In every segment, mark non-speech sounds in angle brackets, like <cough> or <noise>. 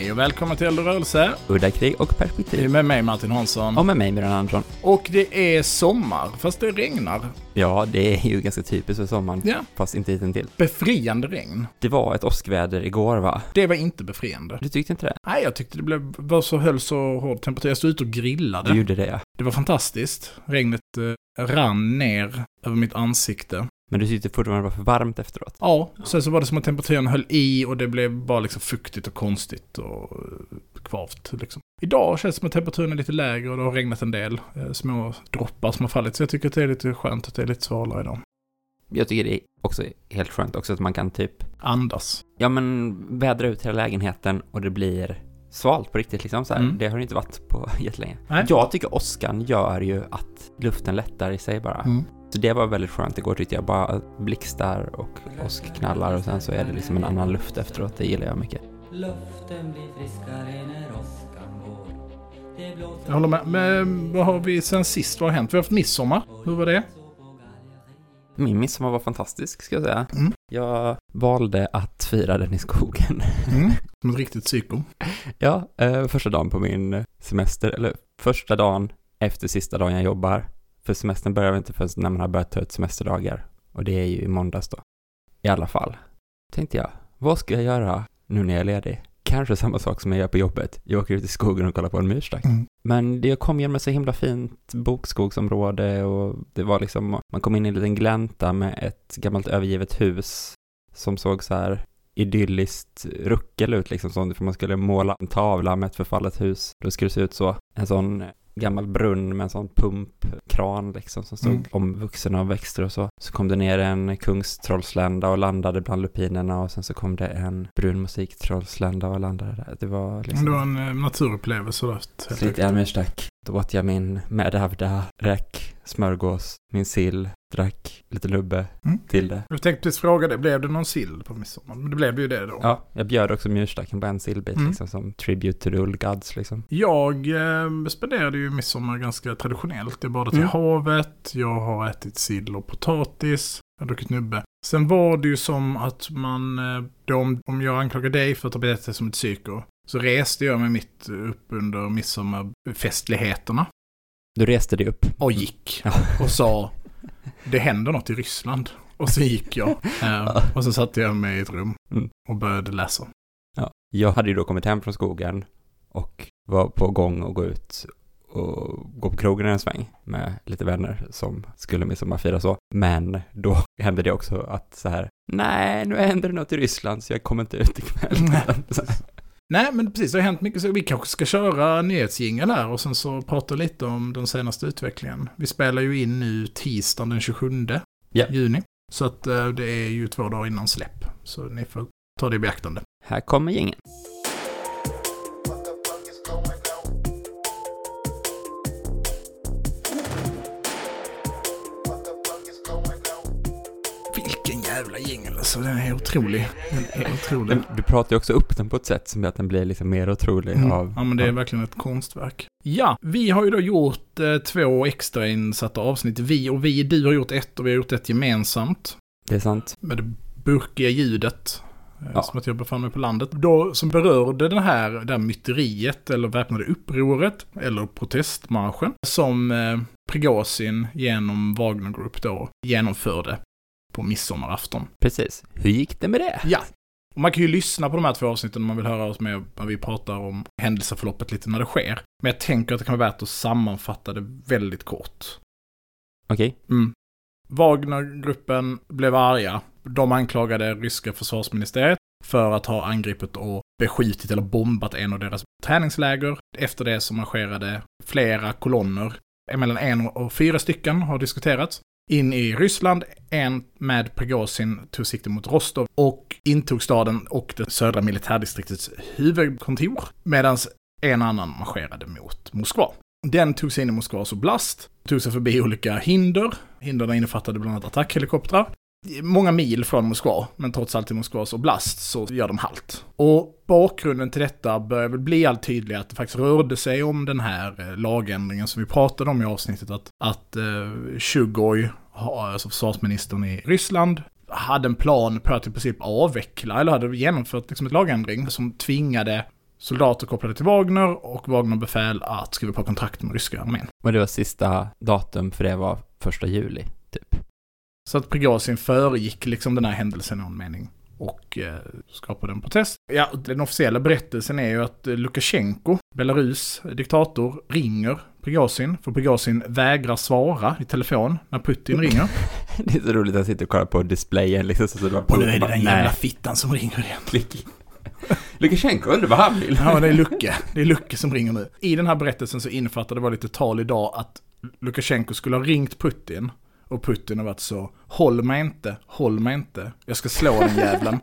Hej och välkommen till Eld och rörelse. Udda krig och Det är perspektiv. med mig Martin Hansson. Och med mig, Miran Andersson. Och det är sommar, fast det regnar. Ja, det är ju ganska typiskt för sommaren, Ja. fast inte hittills. Befriande regn. Det var ett åskväder igår, va? Det var inte befriande. Du tyckte inte det? Nej, jag tyckte det blev, var så, höll så hård temperatur. Jag stod ute och grillade. Du gjorde det, ja. Det var fantastiskt. Regnet eh, rann ner över mitt ansikte. Men du tyckte fortfarande det var för varmt efteråt? Ja, sen så var det som att temperaturen höll i och det blev bara liksom fuktigt och konstigt och eh, kvavt liksom. Idag känns det som att temperaturen är lite lägre och det har regnat en del. Eh, Små droppar som har fallit. Så jag tycker att det är lite skönt att det är lite svalare idag. Jag tycker det är också helt skönt också att man kan typ, Andas. ja men vädra ut hela lägenheten och det blir svalt på riktigt liksom så här. Mm. Det har det inte varit på <laughs> jättelänge. Nej. Jag tycker åskan gör ju att luften lättar i sig bara. Mm. Så det var väldigt skönt igår tyckte jag. Bara blixtar och åskknallar och sen så är det liksom en annan luft efteråt. Det gillar jag mycket. Luften blir friskare när åskan går. Jag håller med. Men vad har vi sen sist? Vad har hänt? Vi har haft midsommar. Hur var det? Min midsommar var fantastisk ska jag säga. Mm. Jag valde att fira den i skogen. Mm. <laughs> Som ett riktigt psyko. ja, eh, första dagen på min semester, eller första dagen efter sista dagen jag jobbar. För semestern börjar väl inte förrän när man har börjat ta ut semesterdagar. Och det är ju i måndags då. I alla fall. Tänkte jag, vad ska jag göra nu när jag är ledig? Kanske samma sak som jag gör på jobbet. Jag åker ut i skogen och kollar på en myrstack. Mm. Men det kom genom ett så himla fint bokskogsområde och det var liksom, man kom in i en liten glänta med ett gammalt övergivet hus som såg så här idylliskt ruckel ut liksom, sånt för man skulle måla en tavla med ett förfallet hus. Då skulle det se ut så. En sån gammal brunn med en sån pumpkran liksom som stod Mm. omvuxen av växter och så. Så kom det ner en kungstrollslända och landade bland lupinerna och sen så kom det en brun musiktrollslända och landade där. Det var liksom... Det var en eh, naturupplevelse lite Elmerstack. Då åt jag min medhavda räk, smörgås, min sill, drack lite lubbe Mm. till det. Jag tänkte precis fråga det. Blev det någon sill på midsommar? Men det blev ju det då. Ja, jag bjöd också mjurstacken på en sillbit Mm. liksom som tribute to the old gods liksom. Jag eh, spenderade ju midsommar ganska traditionellt. Jag badade till Mm. havet, jag har ätit sill och potatis, jag har druckit nubbe. Sen var det ju som att man, eh, då om, om jag anklagar dig för att ha betett dig som ett psyko, så reste jag mig mitt upp under midsommarfestligheterna Du reste dig upp. och gick och sa det händer något i Ryssland. Och så gick jag. <laughs> Eh, och så satte jag mig i ett rum Mm. och började läsa. Ja. Jag hade ju då kommit hem från skogen och var på gång att gå ut och gå på krogen en sväng med lite vänner som skulle midsommarfira så. Men då <laughs> hände det också att så här, nej, nu händer det något i Ryssland så jag kommer inte ut ikväll. <laughs> Nej, men precis, det har hänt mycket. Så vi kanske ska köra nyhetsjingel här och sen så prata lite om den senaste utvecklingen. Vi spelar ju in nu tisdagen den 27 Ja. juni. Så att eh, det är ju två dagar innan släpp. Så ni får ta det i beaktande. Här kommer gängen. Alltså, den är otrolig. Den är otrolig. Men du pratar ju också upp den på ett sätt som gör att den blir liksom mer otrolig Mm. av... Ja, men det är verkligen ett konstverk. Ja, vi har ju då gjort eh, två extra insatta avsnitt. Vi och vi, du har gjort ett och vi har gjort ett gemensamt. Det är sant. med det burkiga ljudet. eh, Ja. Som att jag befann mig på landet. Då, som berörde den här, det här myteriet eller väpnade upproret eller protestmarschen som eh, Prigozhin genom Wagner Group då genomförde på midsommarafton. Precis. Hur gick det med det? Ja. Och man kan ju lyssna på de här två avsnitten om man vill höra oss med när vi pratar om händelseförloppet lite när det sker. Men jag tänker att det kan vara värt att sammanfatta det väldigt kort. Okej. Mm. Wagnergruppen blev arga. De anklagade ryska försvarsministeriet för att ha angripit och beskjutit eller bombat en av deras träningsläger. Efter det så marscherade flera kolonner, mellan en och fyra stycken har diskuterats, in i Ryssland. En med Prigozhin tog sikte mot Rostov och intog staden och det södra militärdistriktets huvudkontor. Medan en annan marscherade mot Moskva. Den tog sig in i Moskvas oblast, tog sig förbi olika hinder. Hindren innefattade bland annat attackhelikoptrar. Många mil från Moskva, men trots allt i Moskvas oblast så gör de halt. Och bakgrunden till detta börjar väl bli allt tydligare att det faktiskt rörde sig om den här eh, lagändringen som vi pratade om i avsnittet, att, att eh, Shugoj, alltså försvarsministern i Ryssland, hade en plan på att i princip avveckla, eller hade genomfört liksom ett lagändring som tvingade soldater kopplade till Wagner och Wagner befäl att skriva på kontrakt med ryska armén. Och det var sista datum för det var första juli, typ. Så att Prigozjin föregick liksom den här händelsen i någon mening och eh, skapade en protest. Ja, den officiella berättelsen är ju att eh, Lukasjenko, Belarus diktator, ringer Prigozjin, för Prigozjin vägrar svara i telefon när Putin ringer. <laughs> Det är så roligt att sitter och kollar på displayen liksom. Så det bara Och nu är det den jävla Nej, fittan som ringer igen. klick. Lukasjenko undrar vad han vill. Ja, det är Lucke. Det är Lucke som ringer nu. I den här berättelsen så innefattar det var lite tal idag att Lukasjenko skulle ha ringt Putin. Och Putin har varit så, håll mig inte, håll mig inte. Jag ska slå den jävlen.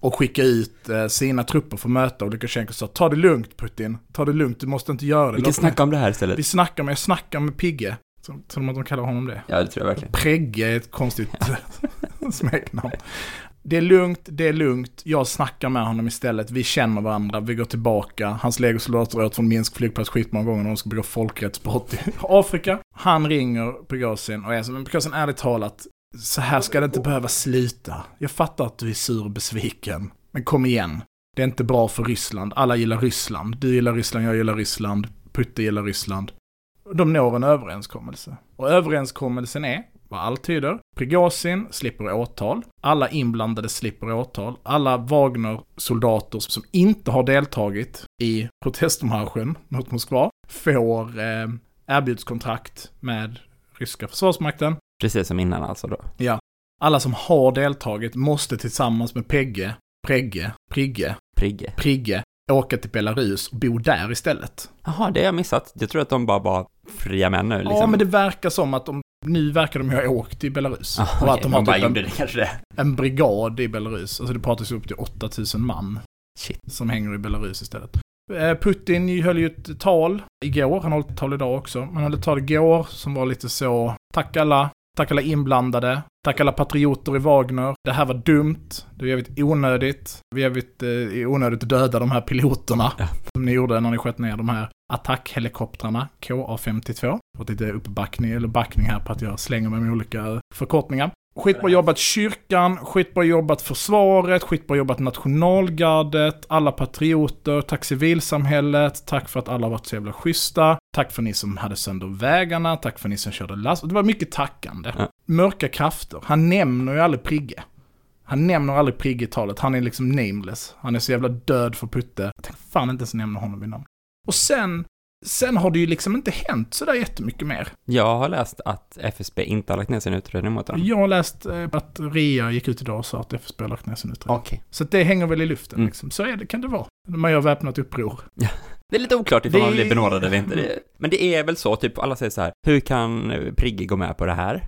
Och skicka ut eh, sina trupper för att möta. Och Lukasjenko sa, ta det lugnt Putin. Ta det lugnt, du måste inte göra det. Vi kan snacka om det här istället. Vi snackar med, jag snackar med Pigge. Som, som att de kallar honom det. Ja, det tror jag verkligen. Pregge är ett konstigt <laughs> smeknamn. Det är lugnt, det är lugnt. Jag snackar med honom istället. Vi känner varandra, vi går tillbaka. Hans legosoldater har från Minsk flygplats skitmånga gånger när de ska begå folkrättsbrott i <laughs> Afrika. Han ringer Prigozjin och är som, men Prigozjin ärligt talat, så här ska det inte behöva sluta. Jag fattar att du är sur och besviken. Men kom igen. Det är inte bra för Ryssland. Alla gillar Ryssland. Du gillar Ryssland, jag gillar Ryssland. Putte gillar Ryssland. De når en överenskommelse. Och överenskommelsen är, vad allt tyder, Prigozjin slipper åtal, alla inblandade slipper åtal, alla Wagner-soldater som inte har deltagit i protestmarschen mot Moskva får eh, erbjudskontrakt med ryska försvarsmakten. Precis som innan alltså då. Alla som har deltagit måste tillsammans med Pegge, Pregge, Prigge, Prigge. Prigge åka till Belarus och bo där istället. Jaha, det har jag missat. Jag tror att de bara var fria män nu liksom. Ja, men det verkar som att de, nu verkar de ju ha åkt till Belarus. Ah, och att de har bara typ en, det kanske det. en brigad i Belarus. Alltså det pratas ju upp till 8000 man Shit. som hänger i Belarus istället. Eh, Putin höll ju ett tal igår, han hållit ett tal idag också. Men han höll ett tal igår som var lite så, tack alla, tack alla inblandade, tack alla patrioter i Wagner. Det här var dumt, det var jävligt onödigt. Vi är jävligt eh, onödigt att döda de här piloterna. Ja. Som ni gjorde när ni sköt ner de här attackhelikoptrarna, KA-52. Fått lite uppbackning, eller backning här på att jag slänger mig med olika förkortningar. Skitbra jobbat kyrkan, skitbra jobbat försvaret, skitbra jobbat nationalgardet, alla patrioter, tack civilsamhället, tack för att alla varit så jävla schyssta, tack för ni som hade sönder vägarna, tack för ni som körde last. Det var mycket tackande. Ja. Mörka krafter. Han nämner ju aldrig Prigge. Han nämner aldrig Prigge i talet, han är liksom nameless. Han är så jävla död för Putte. Jag tänkte fan inte ens nämna honom vid namn. Och sen, sen har det ju liksom inte hänt sådär jättemycket mer. Jag har läst att FSB inte har lagt ner sin utredning mot honom. Jag har läst eh, att RIA gick ut idag och sa att FSB har lagt ner sin utredning. Okej. Så det hänger väl i luften Mm. liksom. Så är det, kan det vara. När man gör väpnat uppror. Det är lite oklart ifall Det- man blir benådad eller inte. Det, men det är väl så, typ alla säger så här, hur kan eh, Prigge gå med på det här?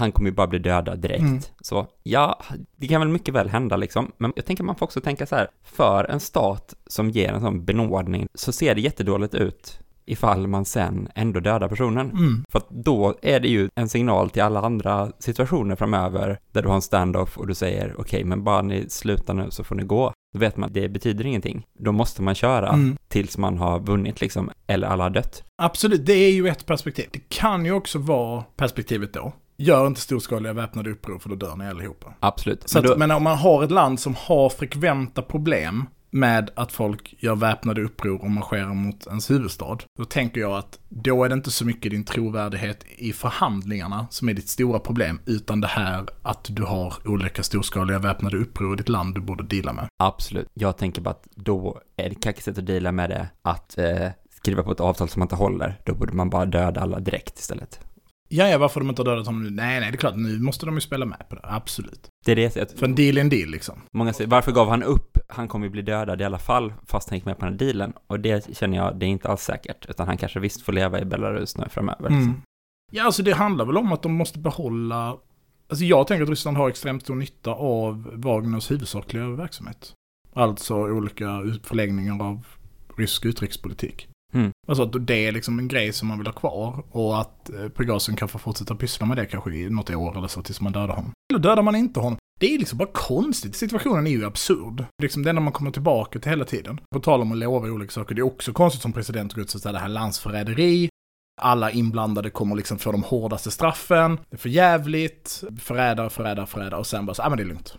Han kommer ju bara bli dödad direkt. Mm. Så ja, det kan väl mycket väl hända liksom. Men jag tänker man får också tänka så här, för en stat som ger en sån benådning så ser det jättedåligt ut ifall man sen ändå dödar personen. Mm. För att då är det ju en signal till alla andra situationer framöver där du har en standoff och du säger okej, men bara ni slutar nu så får ni gå. Då vet man att det betyder ingenting. Då måste man köra Mm. tills man har vunnit liksom, eller alla har dött. Absolut, det är ju ett perspektiv. Det kan ju också vara perspektivet då. Gör inte storskaliga väpnade uppror för då dör ni allihopa. Absolut. Så Men då, att, men om man har ett land som har frekventa problem med att folk gör väpnade uppror och marscherar mot ens huvudstad, då tänker jag att då är det inte så mycket din trovärdighet i förhandlingarna som är ditt stora problem, utan det här att du har olika storskaliga väpnade uppror i ditt land du borde deala med. Absolut. Jag tänker bara att då är det sätt att deala med det att eh, skriva på ett avtal som man inte håller. Då borde man bara döda alla direkt istället. Ja, ja, varför de inte har dödat honom nu? Nej, nej, det är klart, nu måste de ju spela med på det. Absolut. Det är det jag För en deal är en deal liksom. Många säger, varför gav han upp? Han kommer ju bli dödad i alla fall, fast han gick med på den här dealen. Och det känner jag, det är inte alls säkert. Utan han kanske visst får leva i Belarus nu framöver. liksom. Mm. Ja, alltså det handlar väl om att de måste behålla... Alltså jag tänker att Ryssland har extremt stor nytta av Wagners huvudsakliga verksamhet. Alltså olika förlängningar av rysk utrikespolitik. Alltså att det är liksom en grej som man vill ha kvar och att eh, Pegasen kan få fortsätta pyssla med det kanske i något år eller så tills man dödar honom. Eller dödar man inte honom. Det är liksom bara konstigt. Situationen är ju absurd. Liksom det enda man kommer tillbaka till hela tiden. På tal om att lova olika saker, det är också konstigt som president går ut och säger det här landsförräderi. Alla inblandade kommer liksom få de hårdaste straffen. Det är för jävligt. Förrädare, förrädare, förrädare. Och sen bara så, ja men det är lugnt.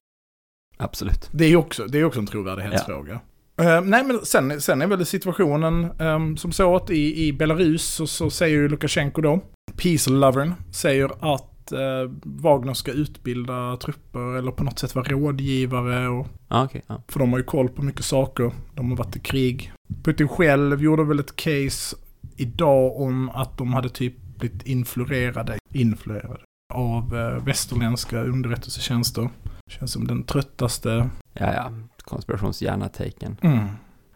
Absolut. Det är ju också, det är också en trovärdighetsfråga. Eh, nej, men sen, sen är väl situationen um, som så att i, i Belarus så, så säger ju Lukasjenko då, peace lovern, säger att uh, Wagner ska utbilda trupper eller på något sätt vara rådgivare. Och, Ja, okej. ja. för de har ju koll på mycket saker. De har varit i krig. Putin själv gjorde väl ett case idag om att de hade typ blivit influerade, influerade av uh, västerländska underrättelsetjänster. Känns som den tröttaste Ja, ja. Konspirationshjärna-taken. Mm.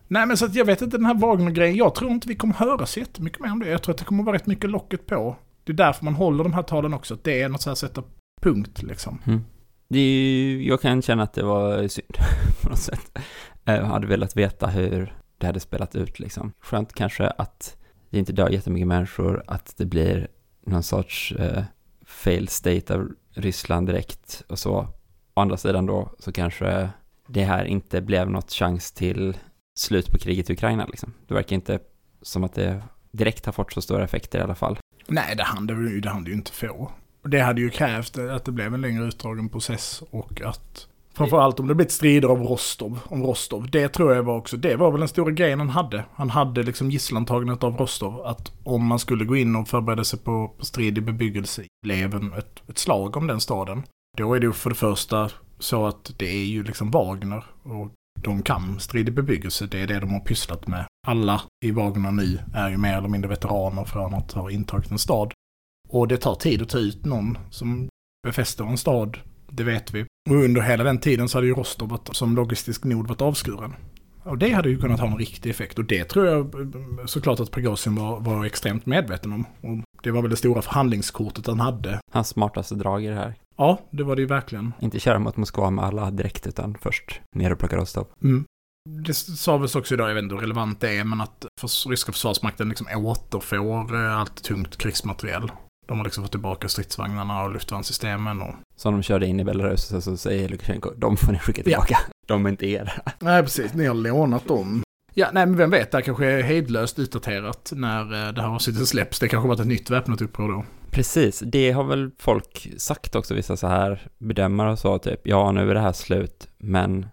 Nej men så att jag vet inte den här Wagner-grejen, jag tror inte vi kommer höra så jättemycket mer om det. Jag tror att det kommer vara rätt mycket locket på. Det är därför man håller de här talen också, att det är något så här sätta punkt liksom. Mm. Det ju, jag kan känna att det var synd <laughs> på något sätt. Jag hade velat veta hur det hade spelat ut liksom. Skönt kanske att det inte dör jättemycket människor, att det blir någon sorts eh, fail state av Ryssland direkt och så. Å andra sidan då så kanske det här inte blev något chans till slut på kriget i Ukraina liksom. Det verkar inte som att det direkt har fått så stora effekter i alla fall. Nej, det hann det, ju- det hann det ju inte få. Det hade ju krävt att det blev en längre utdragen process och att Framförallt om det blivit strider av Rostov, om Rostov. Det tror jag var också, det var väl den stora grejen han hade. Han hade liksom gisslantagandet av Rostov. Att om man skulle gå in och förbereda sig på, på strid i bebyggelse, blev en, ett, ett slag om den staden. Då är det ju för det första så att det är ju liksom Wagner och de kan strid i bebyggelse. Det är det de har pysslat med. Alla i Wagner nu är ju mer eller mindre veteraner från att ha intagit en stad. Och det tar tid att ta ut någon som befäster en stad, det vet vi. Och under hela den tiden så hade ju Rostov varit, som logistisk nod varit avskuren. Och det hade ju kunnat ha en riktig effekt. Och det tror jag såklart att Prigozhin var, var extremt medveten om. Och det var väl det stora förhandlingskortet han hade. Hans smartaste drag i det här. Ja, det var det ju verkligen. Inte köra mot Moskva med alla direkt, utan först ner och plocka Rostov. Mm. Det sa väl också idag, jag vet inte hur relevant det är, men att för ryska försvarsmakten liksom återfår eh, allt tungt krigsmateriel. De har liksom fått tillbaka stridsvagnarna och luftvärnssystemen och... Som de körde in i Belarus och så säger Lukasjenko, de får ni skicka tillbaka. De är inte era. Nej, precis. Ni har lånat dem. Ja, nej, men vem vet, det här kanske är hejdlöst utdaterat när eh, det här avsnittet släpps. Det kanske varit ett nytt väpnat uppror då. Precis, det har väl folk sagt också, vissa så här bedömare och så, typ, ja nu är det här slut, men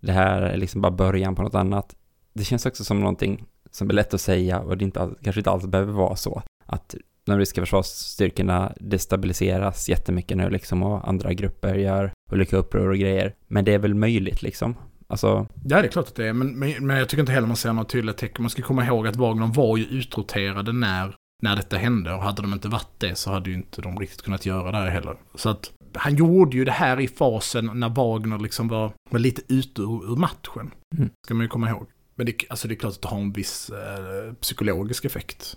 det här är liksom bara början på något annat. Det känns också som någonting som är lätt att säga och det inte, kanske inte alls behöver vara så. Att de ryska försvarsstyrkorna destabiliseras jättemycket nu liksom och andra grupper gör olika uppror och grejer. Men det är väl möjligt liksom. Alltså, Ja, det är klart att det är, men, men, men jag tycker inte heller man ser några tydliga tecken. Man ska komma ihåg att Wagner var ju utroterade när, när detta hände. Och hade de inte varit det så hade ju inte de riktigt kunnat göra det här heller. Så att han gjorde ju det här i fasen när Wagner liksom var, var lite ute ur, ur matchen. Mm. Ska man ju komma ihåg. Men det, alltså det är klart att det har en viss eh, psykologisk effekt.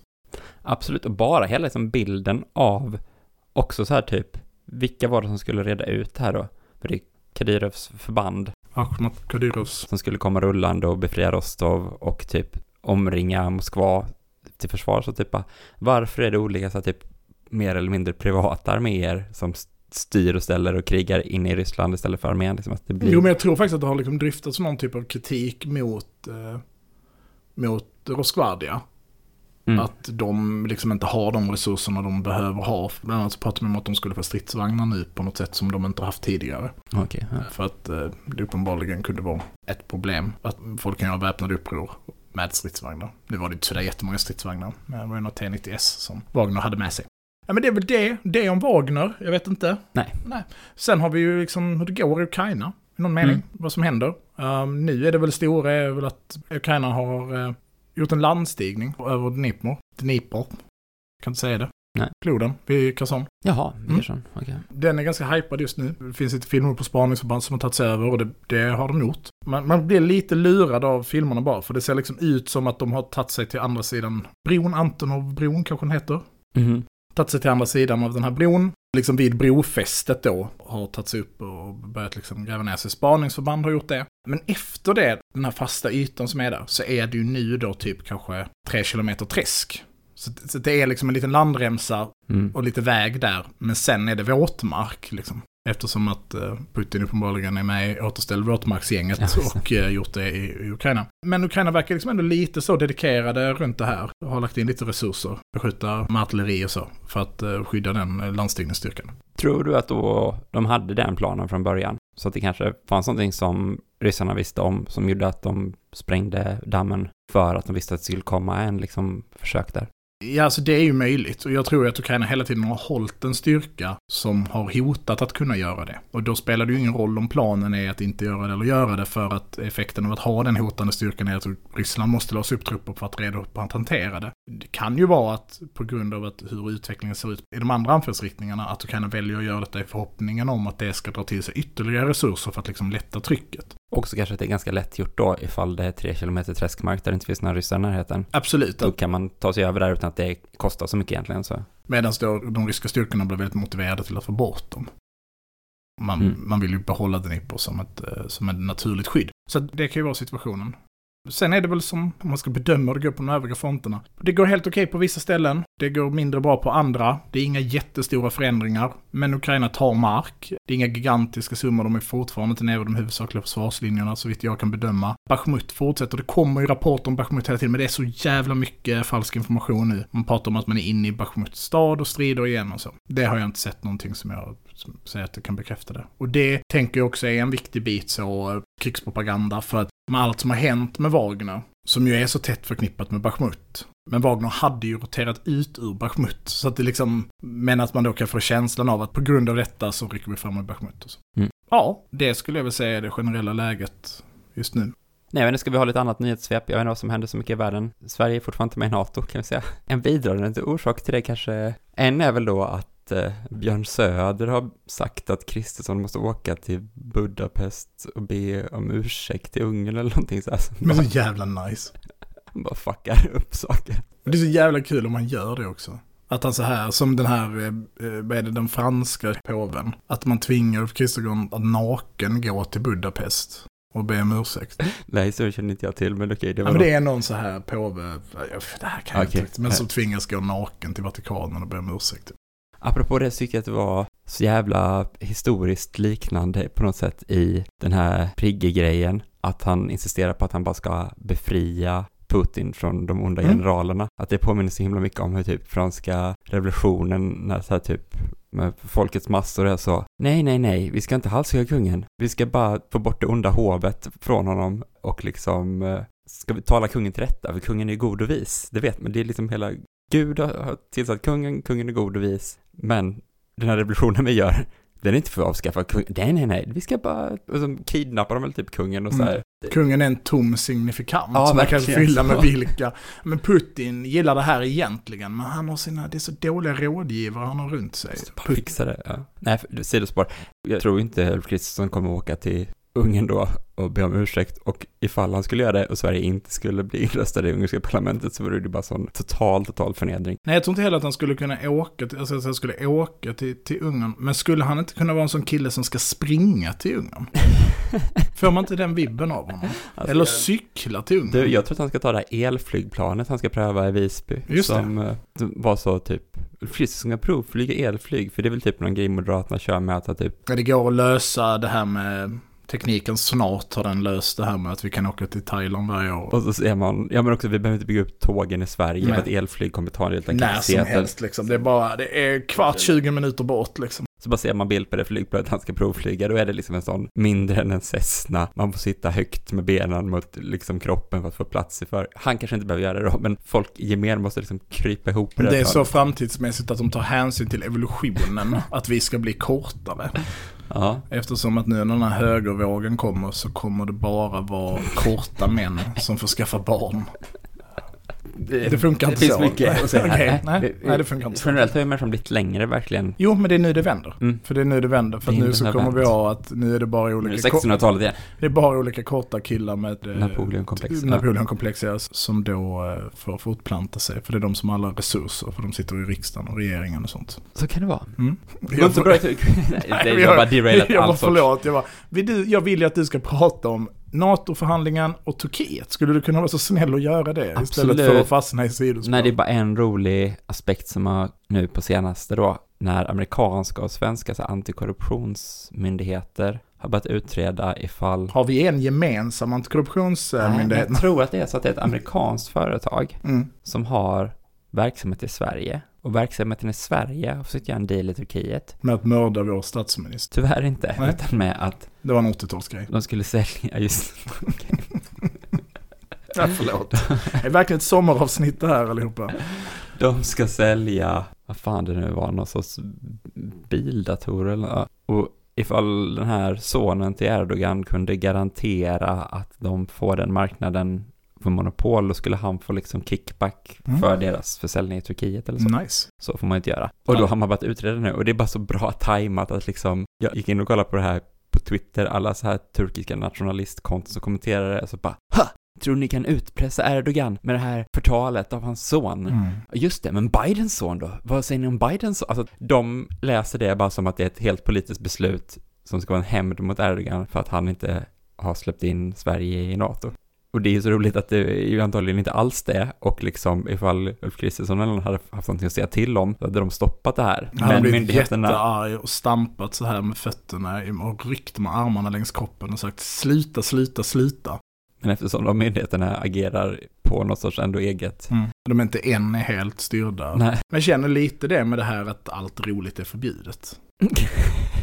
Absolut, och bara hela liksom bilden av också så här typ, vilka var det som skulle reda ut det här då? För det är Kadyrovs förband Ahmat Kadyrovs. som skulle komma rullande och befria Rostov och typ omringa Moskva till försvar. Så typ varför är det olika så typ mer eller mindre privata arméer som st- styr och ställer och krigar in i Ryssland istället för armén? Liksom att det blir... Jo, men jag tror faktiskt att det har liksom driftats någon typ av kritik mot, eh, mot Rosgvardia. Mm. Att de liksom inte har de resurserna de behöver ha. Bland annat så pratar man om att de skulle få stridsvagnar nu på något sätt som de inte haft tidigare. Okej, ja. För att eh, det uppenbarligen kunde vara ett problem. Att folk kan göra väpnade uppror med stridsvagnar. Nu var det inte sådär jättemånga stridsvagnar. Men det var ju något T90S som Wagner hade med sig. Ja men det är väl det. Det om Wagner. Jag vet inte. Nej. Nej. Sen har vi ju liksom hur det går i Ukraina. I någon mening. Mm. Vad som händer. Um, nu är det väl stora är väl att Ukraina har eh, gjort en landstigning över Dnipro. Dnipro. Kan inte säga det. Nej. Floden vid Kherson. Jaha, Mm. Gerson, okej. Den är ganska hypad just nu. Det finns lite filmer på spaningsförband som har tagits över och det, det har de gjort. Man, man blir lite lurad av filmerna bara, för det ser liksom ut som att de har tagit sig till andra sidan bron, Antonov-bron kanske den heter. Mhm. Tagit sig till andra sidan av den här bron. Liksom vid brofästet då har tagit sig upp och börjat liksom gräva ner sig. Spaningsförband har gjort det. Men efter det, den här fasta ytan som är där, så är det ju nu då typ kanske tre kilometer träsk. Så, så det är liksom en liten landremsa Mm. och lite väg där, men sen är det våtmark liksom. Eftersom att eh, Putin uppenbarligen är med i återställ våtmarksgänget Ja, och eh, gjort det i, Ukraina. Men Ukraina verkar liksom ändå lite så dedikerade runt det här. Och har lagt in lite resurser, beskjuta med artilleri och så, för att eh, skydda den landstigningsstyrkan. Tror du att då de hade den planen från början? Så att det kanske fanns någonting som ryssarna visste om som gjorde att de sprängde dammen för att de visste att det skulle komma en liksom försök där? Ja, alltså det är ju möjligt. Och jag tror att Ukraina hela tiden har hållit en styrka som har hotat att kunna göra det. Och då spelar det ju ingen roll om planen är att inte göra det eller göra det, för att effekten av att ha den hotande styrkan är att Ryssland måste låsa upp trupper för att redo på att hantera det. Det kan ju vara att på grund av att hur utvecklingen ser ut i de andra anfallsriktningarna, att Ukraina väljer att göra detta i förhoppningen om att det ska dra till sig ytterligare resurser för att liksom lätta trycket. Också kanske att det är ganska lätt gjort då ifall det är tre kilometer träskmark där det inte finns några ryssar i närheten. Absolut. Då kan man ta sig över där utan att det kostar så mycket egentligen så. Medan då de ryska styrkorna blir väldigt motiverade till att få bort dem. Man, Mm. man vill ju behålla Dnipro som ett, eh, som ett naturligt skydd. Så det kan ju vara situationen. Sen är det väl som, om man ska bedöma hur det går på de övriga fronterna. Det går helt okej på vissa ställen. Det går mindre bra på andra. Det är inga jättestora förändringar. Men Ukraina tar mark. Det är inga gigantiska summor. De är fortfarande inte nere vid de huvudsakliga försvarslinjerna, så vitt jag kan bedöma. Bachmut fortsätter. Det kommer ju rapporter om Bachmut hela tiden, men det är så jävla mycket falsk information nu. Man pratar om att man är inne i Bachmuts stad och strider igen och så. Det har jag inte sett någonting som jag som säger att jag kan bekräfta det. Och det tänker jag också är en viktig bit så eh, krigspropaganda för att med allt som har hänt med Wagner, som ju är så tätt förknippat med Bachmut. Men Wagner hade ju roterat ut ur Bachmut, så att det liksom, men att man då kan få känslan av att på grund av detta så rycker vi fram med Bachmut och så. Mm. Ja, det skulle jag väl säga är det generella läget just nu. Nej, men nu ska vi ha lite annat nyhetssvep. Jag vet inte vad som händer så mycket i världen. Sverige är fortfarande inte med i NATO, kan vi säga. En bidragande orsak till det kanske, en är väl då att eh, Björn Söder har sagt att Kristersson måste åka till Budapest och be om ursäkt till Ungern eller någonting så här. Som Men så bara, jävla nice. <laughs> bara fuckar upp saker. Det är så jävla kul om man gör det också. Att han så här, som den här, eh, eh, vad är det, den franska påven. Att man tvingar Ulf Kristersson att naken gå till Budapest och be om ursäkt. <laughs> Nej, så känner inte jag till, men okej, det Ja, var men det är någon så här påve, det här kan jag Okej. inte men som tvingas gå naken till Vatikanen och be om ursäkt. Apropå det så tycker jag att det var så jävla historiskt liknande på något sätt i den här Prigge-grejen. Att han insisterar på att han bara ska befria Putin från de onda Mm. generalerna. Att det påminner så himla mycket om hur typ franska revolutionen, när så här typ med folkets massor är så, nej, nej, nej, vi ska inte halshugga kungen. Vi ska bara få bort det onda hovet från honom och liksom eh, ska vi tala kungen till rätta, för kungen är ju god och vis. Det vet man, det är liksom hela Gud har tillsatt kungen, kungen är god och vis, men den här revolutionen vi gör, den är inte för att avskaffa kungen. Nej, nej, nej, vi ska bara, och så kidnappar de väl typ kungen och så här. Kungen är en tom signifikant Ja, som man kan fylla med <laughs> vilka. Men Putin gillar det här egentligen, men han har sina, det är så dåliga rådgivare han har runt sig. Putin. fixa det. Ja. Nej, sidospår. Jag tror inte Ulf Kristersson kommer åka till Ungern då och be om ursäkt och ifall han skulle göra det och Sverige inte skulle bli <laughs> inröstade i ungerska parlamentet så vore det bara sån total, total förnedring. Nej, jag tror inte heller att han skulle kunna åka till, alltså att han skulle åka till, till Ungern. Men skulle han inte kunna vara en sån kille som ska springa till Ungern? <laughs> Får man inte den vibben av honom? Alltså, Eller cykla till Ungern? Du, jag tror att han ska ta det här elflygplanet han ska pröva i Visby. Just det. som eh, var så typ, Ulf Kristersson ska provflyga elflyg, för det är väl typ någon grej Moderaterna kör med att typ, Ja, det går att lösa det här med tekniken. Snart har den löst det här med att vi kan åka till Thailand varje år. och så ser man, ja men också vi behöver inte bygga upp tågen i Sverige Nej. för att elflyg kommer ta en liten När som kapacitet. helst liksom. Det är bara, det är kvart 20 minuter bort liksom. Så bara ser man bild på det flygplanet han ska provflyga, då är det liksom en sån mindre än en Cessna. Man får sitta högt med benen mot liksom kroppen för att få plats i för. Han kanske inte behöver göra det då, men folk i gemen måste liksom krypa ihop i Det är så framtidsmässigt att de tar hänsyn till evolutionen. <laughs> att vi ska bli kortare. Ja, Eftersom att nu när den här högervågen kommer så kommer det bara vara korta män som får skaffa barn. Det funkar det inte finns så. mycket att säga här. <laughs> Okej, nej, Det- nej, det funkar inte så. Generellt har ju människan blivit längre verkligen. Jo, men det är nu det vänder. Mm. För det är nu det vänder. För att Vinden nu så kommer vi ha att nu är det bara olika, det 1600-talet igen. det är bara olika korta killar med eh, Napoleonkomplex. Napoleonkomplex ja, som då eh, får fortplanta sig. För det är de som har alla resurser. För de sitter i riksdagen och regeringen och sånt. Så kan det vara. Mm. Det så bra i Nej, det har- bara derailat jag allt förlåt, jag, var, vill du, jag vill ju att du ska prata om NATO-förhandlingen och Turkiet. Skulle du kunna vara så snäll och göra det istället Absolut. för att fastna i sidospår? Nej, det är bara en rolig aspekt som har nu på senaste då, när amerikanska och svenska så här, antikorruptionsmyndigheter har börjat utreda ifall... Har vi en gemensam Nej, antikorruptionsmyndighet? jag tror att det är så att det är ett amerikanskt företag Mm. som har verksamhet i Sverige. Och verksamheten i Sverige har försökt göra en deal i Turkiet. Med att mörda vår statsminister. Tyvärr inte, Nej. utan med att Det var en 80-talsgrej. de skulle sälja just... <laughs> Ja, förlåt. <laughs> Det är verkligen ett sommaravsnitt det här allihopa. De ska sälja, vad fan det nu var, någon sorts bildatorer eller. Och ifall den här sonen till Erdogan kunde garantera att de får den marknaden för monopol, då skulle han få liksom kickback Mm. för deras försäljning i Turkiet eller så. Nice. Så får man inte göra. Och då har man börjat utreda nu och det är bara så bra tajmat att liksom, jag gick in och kollade på det här på Twitter, alla så här turkiska nationalistkonton som kommenterar det, så bara ha! Tror ni kan utpressa Erdogan med det här förtalet av hans son? Mm. Just det, men Bidens son då? Vad säger ni om Bidens son? Alltså, de läser det bara som att det är ett helt politiskt beslut som ska vara en hämnd mot Erdogan för att han inte har släppt in Sverige i NATO. Och det är ju så roligt att det är ju antagligen inte alls det. Och liksom ifall Ulf Kristersson eller någon hade haft någonting att säga till om, då hade de stoppat det här. Han har Men blivit jättearg och stampat så här med fötterna och ryckt med armarna längs kroppen och sagt sluta, sluta, sluta. Men eftersom de myndigheterna agerar på något sorts ändå eget... De är inte än är helt styrda. Nej. Men jag känner lite det med det här att allt roligt är förbjudet. <laughs>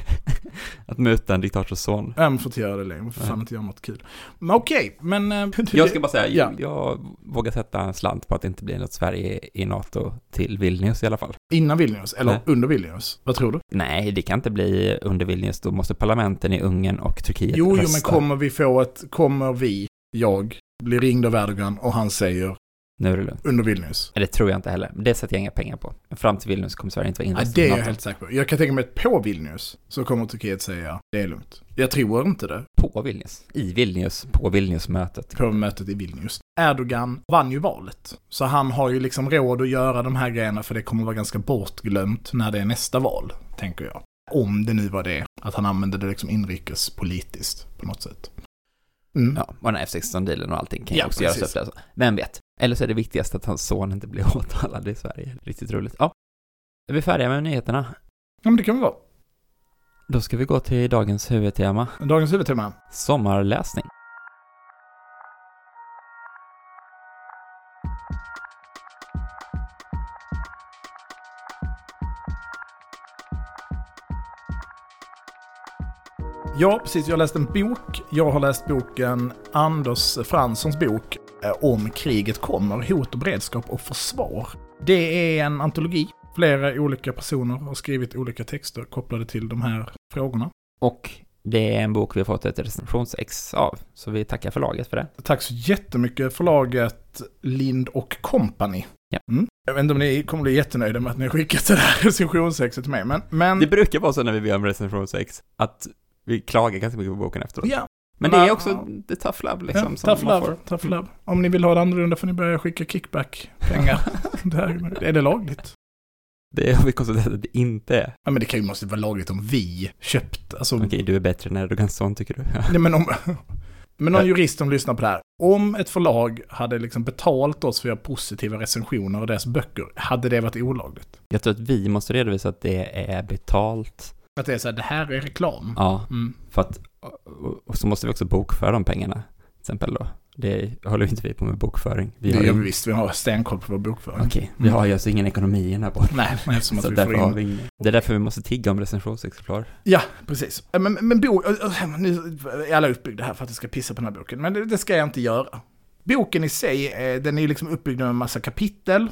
att muta en diktators son. Jag får inte göra det längre, får fan Nej. inte göra något kul. Men okej, men... eh, <laughs> Jag ska bara säga, Ja. jag, vågar sätta en slant på att det inte blir något Sverige i NATO till Vilnius i alla fall. Innan Vilnius, eller Nej. under Vilnius. Vad tror du? Nej, det kan inte bli under Vilnius. Då måste parlamenten i Ungern och Turkiet Jo, jo, rösta. men kommer vi få ett... Kommer vi, jag, bli ringd av Erdogan och han säger Nu är det lugnt. under Vilnius? Det tror jag inte heller. Det sätter jag inga pengar på. Fram till Vilnius kommer Sverige inte vara Ja, inröstat det är jag helt säker på. Jag kan tänka mig att på Vilnius så kommer Turkiet säga det är lugnt. Jag tror inte det. På Vilnius. I Vilnius. På Vilniusmötet. på mötet i Vilnius. Erdogan vann ju valet. Så han har ju liksom råd att göra de här grejerna för det kommer vara ganska bortglömt när det är nästa val, tänker jag. Om det nu var det, att han använde det liksom inrikespolitiskt på något sätt. Mm. Ja, och den här F16-dealen och allting kan ju Ja, också precis. göras upp där. Vem vet? Eller så är det viktigast att hans son inte blir <laughs> åtalad i Sverige. Riktigt roligt. Ja. Är vi färdiga med nyheterna? Ja, men det kan vi vara. Då ska vi gå till dagens huvudtema. Dagens huvudtema. Sommarläsning. Ja, precis. Jag har läst en bok. Jag har läst boken Anders Franssons bok om kriget kommer, hot och beredskap och försvar. Det är en antologi. Flera olika personer har skrivit olika texter kopplade till de här frågorna. Och det är en bok vi har fått ett recensionsex av, så vi tackar förlaget för det. Tack så jättemycket förlaget Lind och Company. Ja. Mm. Jag vet inte om ni kommer bli jättenöjda med att ni har skickat det här <laughs> recensionssexet till mig, men... men Det brukar vara så när vi ber om recensionsex, att vi klagar ganska mycket på boken efteråt. ja, Men det är också the tough love liksom. ja, tough love, tough love. Om ni vill ha det annorlunda får ni börja skicka kickback-pengar. <laughs> är det lagligt? Det har vi konstaterat att det inte är. Ja, men det kan ju måste vara lagligt om vi köpt, alltså... Okej, du är bättre än Erdogans son tycker du? Nej, men om... Men någon jurist som lyssnar på det här. Om ett förlag hade liksom betalt oss för att göra positiva recensioner av deras böcker, hade det varit olagligt? Jag tror att vi måste redovisa att det är betalt. Att det är så här, det här är reklam. Ja, Mm. för att, och, så måste vi också bokföra de pengarna, till exempel då. Det håller inte vi på med bokföring. Vi Det gör vi visst, vi har stenkoll på vår bokföring. okej, vi har ju alltså ingen ekonomi i den här podden. Nej, men eftersom att Så vi får in... vi ingen. Det är därför vi måste tigga om recensionsexemplar. Ja, precis. Ja, Men, men bo... Nu är alla uppbyggda här för att jag ska pissa på den här boken, men det, det ska jag inte göra. Boken i sig, eh, den är ju liksom uppbyggd med en massa kapitel.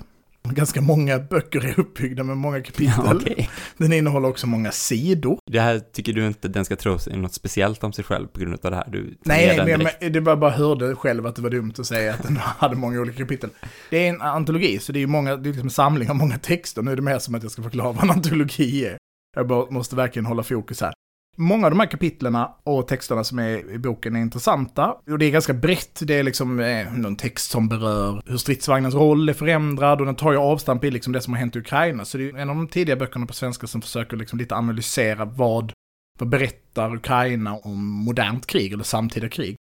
Ganska många böcker är uppbyggda med många kapitel. Ja, okej. Den innehåller också många sidor. Det här tycker du inte den ska tro något speciellt om sig själv på grund av det här? Du Nej, nej, men jag, det var bara hörde själv att det var dumt att säga att den <laughs> hade många olika kapitel. Det är en antologi, så det är ju många, det är liksom en samling av många texter. Nu är det mer som att jag ska förklara vad en antologi är. Jag bara, måste verkligen hålla fokus här. Många av de här kapitlerna och texterna som är i boken är intressanta. Och det är ganska brett. Det är liksom eh, någon text som berör hur stridsvagnens roll är förändrad och den tar ju avstamp i liksom det som har hänt i Ukraina. Så det är en av de tidiga böckerna på svenska som försöker liksom lite analysera vad, vad berättar Ukraina om modernt krig eller samtida krig.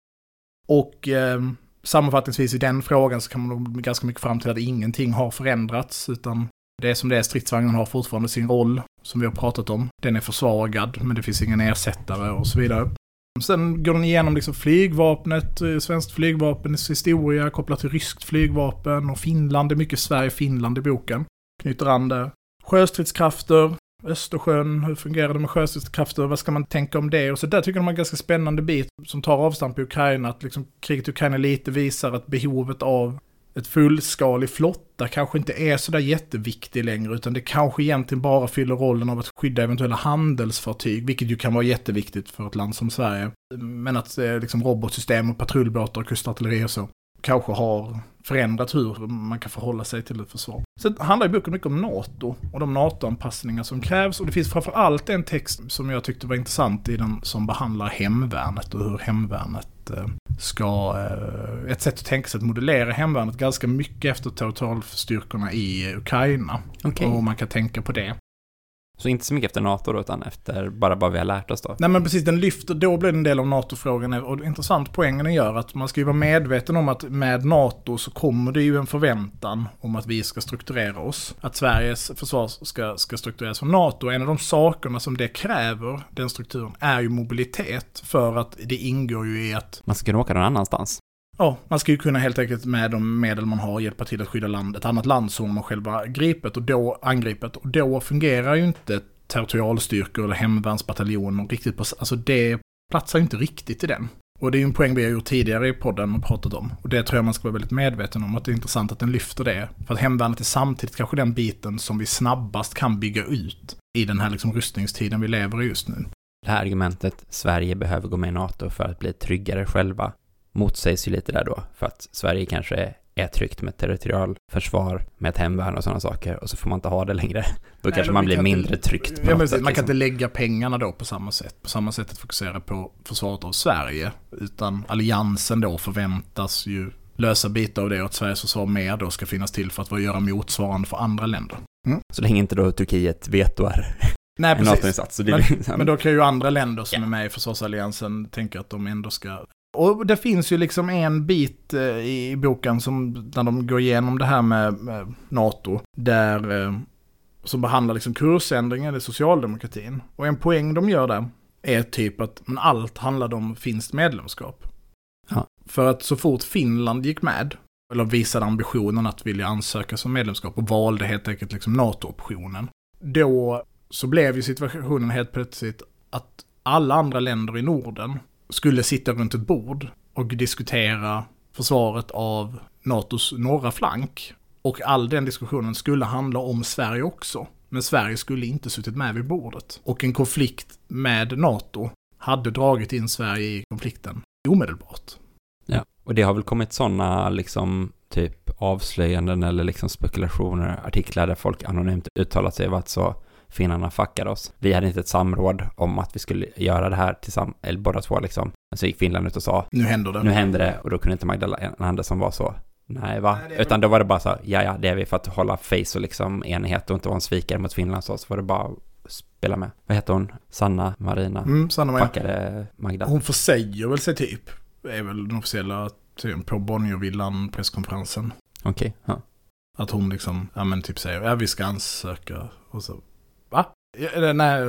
Och eh, sammanfattningsvis i den frågan så kan man nog ganska mycket fram till att ingenting har förändrats utan det är som det är, stridsvagnen har fortfarande sin roll, som vi har pratat om. Den är försvagad, men det finns ingen ersättare och så vidare. Sen går den igenom liksom flygvapnet, eh, svenskt flygvapens historia kopplat till ryskt flygvapen och Finland. Det är mycket Sverige-Finland i boken. Knyter an det. Sjöstridskrafter, Östersjön, hur fungerar det med sjöstridskrafter, vad ska man tänka om det? Och så där tycker de har en ganska spännande bit som tar avstamp i Ukraina, att liksom kriget i Ukraina lite visar att behovet av ett fullskalig flotta kanske inte är sådär jätteviktig längre, utan det kanske egentligen bara fyller rollen av att skydda eventuella handelsfartyg, vilket ju kan vara jätteviktigt för ett land som Sverige. Men att eh, liksom robotsystem och patrullbåtar och kustartilleri och så kanske har förändrat hur man kan förhålla sig till ett försvar. Sen handlar ju boken mycket om NATO och de NATO-anpassningar som krävs. Och det finns framför allt en text som jag tyckte var intressant i den som behandlar hemvärnet och hur hemvärnet ska... Eh, ett sätt att tänka sig att modellera hemvärnet ganska mycket efter territorialstyrkorna i Ukraina. Okej. Och man kan tänka på det. Så inte så mycket efter NATO då, utan efter bara vad vi har lärt oss då? Nej men precis, den lyfter, då blir det en del av NATO-frågan. Och intressant poängen den gör att man ska ju vara medveten om att med NATO så kommer det ju en förväntan om att vi ska strukturera oss. Att Sveriges försvar ska, ska struktureras som NATO. En av de sakerna som det kräver, den strukturen, är ju mobilitet. För att det ingår ju i att Man ska kunna åka någon annanstans. Ja, man ska ju kunna helt enkelt med de medel man har hjälpa till att skydda land, ett annat land som man själv har gripet och då angripet. Och då fungerar ju inte territorialstyrkor eller hemvärnsbataljoner riktigt på, alltså det platsar ju inte riktigt i den. Och det är ju en poäng vi har gjort tidigare i podden och pratat om. Och det tror jag man ska vara väldigt medveten om, att det är intressant att den lyfter det. För att hemvärnet är samtidigt kanske den biten som vi snabbast kan bygga ut i den här liksom rustningstiden vi lever i just nu. Det här argumentet, Sverige behöver gå med i NATO för att bli tryggare själva, motsägs ju lite där då, för att Sverige kanske är tryggt med territorialförsvar, med ett hemvärn och sådana saker, och så får man inte ha det längre. Då Nej, kanske man blir kan inte- mindre tryggt på Ja, men något sätt. man kan liksom. inte lägga pengarna då på samma sätt. På samma sätt att fokusera på försvaret av Sverige. Utan alliansen då förväntas ju lösa bitar av det och att Sveriges försvar mer då ska finnas till för att göra motsvarande för andra länder. Så länge inte då Turkiet vetoar Nej, <laughs> precis. Men- liksom- Men då kan ju andra länder som Ja. är med i försvarsalliansen tänka att de ändå ska... Och det finns ju liksom en bit eh, i boken som, när de går igenom det här med, NATO, där, eh, som behandlar liksom kursändringen i socialdemokratin. Och en poäng de gör där är typ att men allt handlade om finskt medlemskap. Ja. För att så fort Finland gick med, eller visade ambitionen att vilja ansöka som medlemskap och valde helt enkelt liksom NATO-optionen, då så blev ju situationen helt plötsligt att alla andra länder i Norden skulle sitta runt ett bord och diskutera försvaret av NATOs norra flank. Och all den diskussionen skulle handla om Sverige också. Men Sverige skulle inte suttit med vid bordet. Och en konflikt med NATO hade dragit in Sverige i konflikten omedelbart. Ja, och det har väl kommit sådana liksom typ avslöjanden eller liksom spekulationer, artiklar där folk anonymt uttalat sig och varit så finnarna fuckade oss. Vi hade inte ett samråd om att vi skulle göra det här tillsammans, eller båda två liksom. Men så gick Finland ut och sa, Nu händer det. nu händer det, och då kunde inte Magdalena Andersson vara så, nej va? Nej, Utan då var det bara så, ja ja, det är vi för att hålla face och liksom enighet och inte vara en svikare mot Finland så, så var det bara spela med. Vad heter hon? Sanna Marina? Mm, Sanna Maria. Fuckade Magda. Hon försäger väl sig typ, är väl den officiella typen på Bonniervillan presskonferensen. Okej, ja. Att hon liksom, ja men typ säger, ja vi ska ansöka. Och så, eller, nej,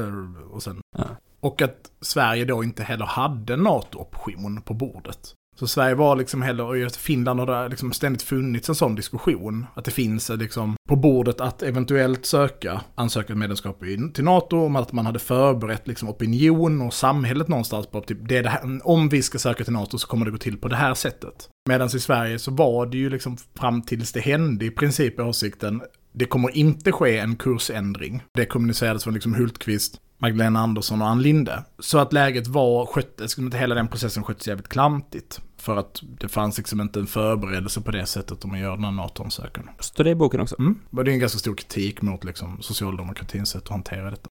och sen. Ja. Och att Sverige då inte heller hade NATO-option på bordet. Så Sverige var liksom heller, och Finland har det liksom ständigt funnits en sån diskussion. Att det finns eh, liksom på bordet att eventuellt söka, ansöka medlemskap i, till NATO, om att man hade förberett liksom opinion och samhället någonstans på typ, det det här, om vi ska söka till NATO så kommer det gå till på det här sättet. Medan i Sverige så var det ju liksom fram tills det hände i princip åsikten, det kommer inte ske en kursändring. Det kommunicerades från liksom Hultqvist, Magdalena Andersson och Ann Linde. Så att läget var, sköttes, inte hela den processen sköttes jävligt klantigt. För att det fanns liksom inte en förberedelse på det sättet om man gör den här NATO-ansökan. Står det i boken också? Mm. Det är en ganska stor kritik mot liksom socialdemokratins sätt att hantera detta.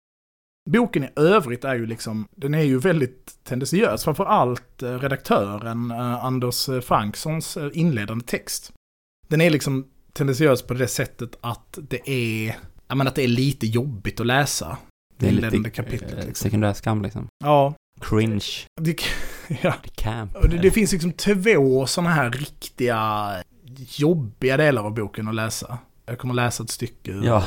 Boken i övrigt är ju liksom, den är ju väldigt tendentiös. Framför allt eh, redaktören eh, Anders Frankssons eh, inledande text. Den är liksom tendentiös på det sättet att det är, ja men att det är lite jobbigt att läsa. Det är lite kapitlet eh, liksom. sekundär skam liksom. Ja, Cringe. det, <laughs> ja. Camp. Det, det finns liksom två sådana här riktiga jobbiga delar av boken att läsa. Jag kommer läsa ett stycke. Ja.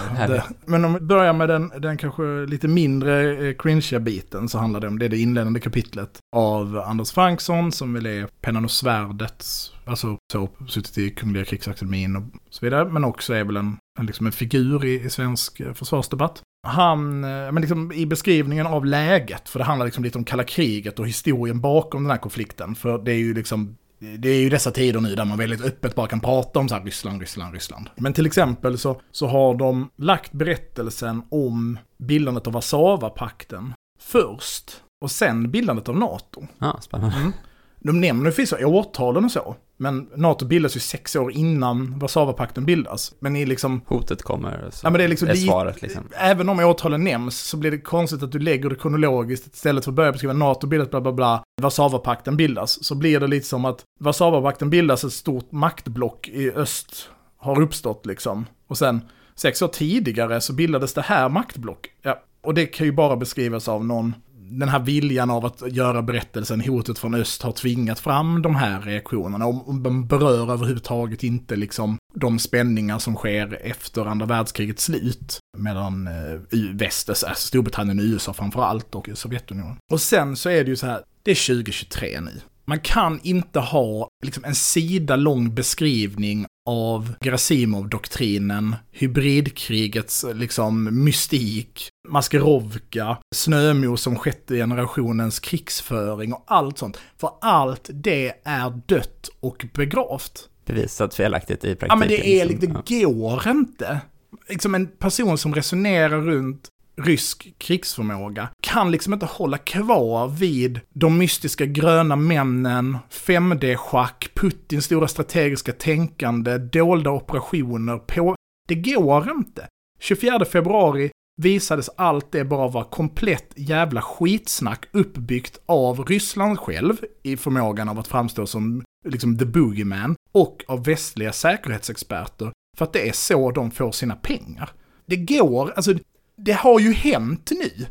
Men om vi börjar med den, den kanske lite mindre eh, cringeiga biten så handlar det om det, det inledande kapitlet av Anders Franksson som väl är pennan och svärdets, alltså så, suttit i Kungliga krigsakademin och så vidare, men också är väl en, en, liksom en figur i, i svensk eh, försvarsdebatt. Han, eh, men liksom i beskrivningen av läget, för det handlar liksom lite om kalla kriget och historien bakom den här konflikten, för det är ju liksom det är ju dessa tider nu där man väldigt öppet bara kan prata om så här Ryssland, Ryssland, Ryssland. Men till exempel så, så har de lagt berättelsen om bildandet av Warszawapakten först och sen bildandet av NATO. Ja, spännande. De nämner förvisso årtalen och så, men NATO bildas ju sex år innan Warszawapakten bildas. Men i liksom, Hotet kommer, så Ja, men det är liksom är svaret liksom. även om årtalen nämns så blir det konstigt att du lägger det kronologiskt istället för att börja beskriva NATO bildas bla bla bla, Warszawapakten bildas. Så blir det lite som att Warszawapakten bildas, ett stort maktblock i öst har uppstått liksom. Och sen sex år tidigare så bildades det här maktblock. Ja, och det kan ju bara beskrivas av någon, den här viljan av att göra berättelsen, hotet från öst har tvingat fram de här reaktionerna. Och de berör överhuvudtaget inte liksom de spänningar som sker efter andra världskrigets slut. Mellan eh, väst, eh, alltså Storbritannien och USA framförallt, och Sovjetunionen. Och sen så är det ju så här, det är 2023 nu. Man kan inte ha liksom, en sida lång beskrivning av Gerasimov-doktrinen, hybridkrigets liksom, mystik, Maskerovka, Snömos som sjätte generationens krigsföring och allt sånt. För allt det är dött och begravt. Bevisat felaktigt i praktiken. Ja men det är liksom. lite, det går inte. Liksom en person som resonerar runt rysk krigsförmåga kan liksom inte hålla kvar vid de mystiska gröna männen, 5D-schack, Putins stora strategiska tänkande, dolda operationer på... Det går inte. 24 februari visades allt det bara vara komplett jävla skitsnack uppbyggt av Ryssland själv i förmågan av att framstå som liksom the boogeyman och av västliga säkerhetsexperter för att det är så de får sina pengar. Det går, alltså det har ju hänt nu.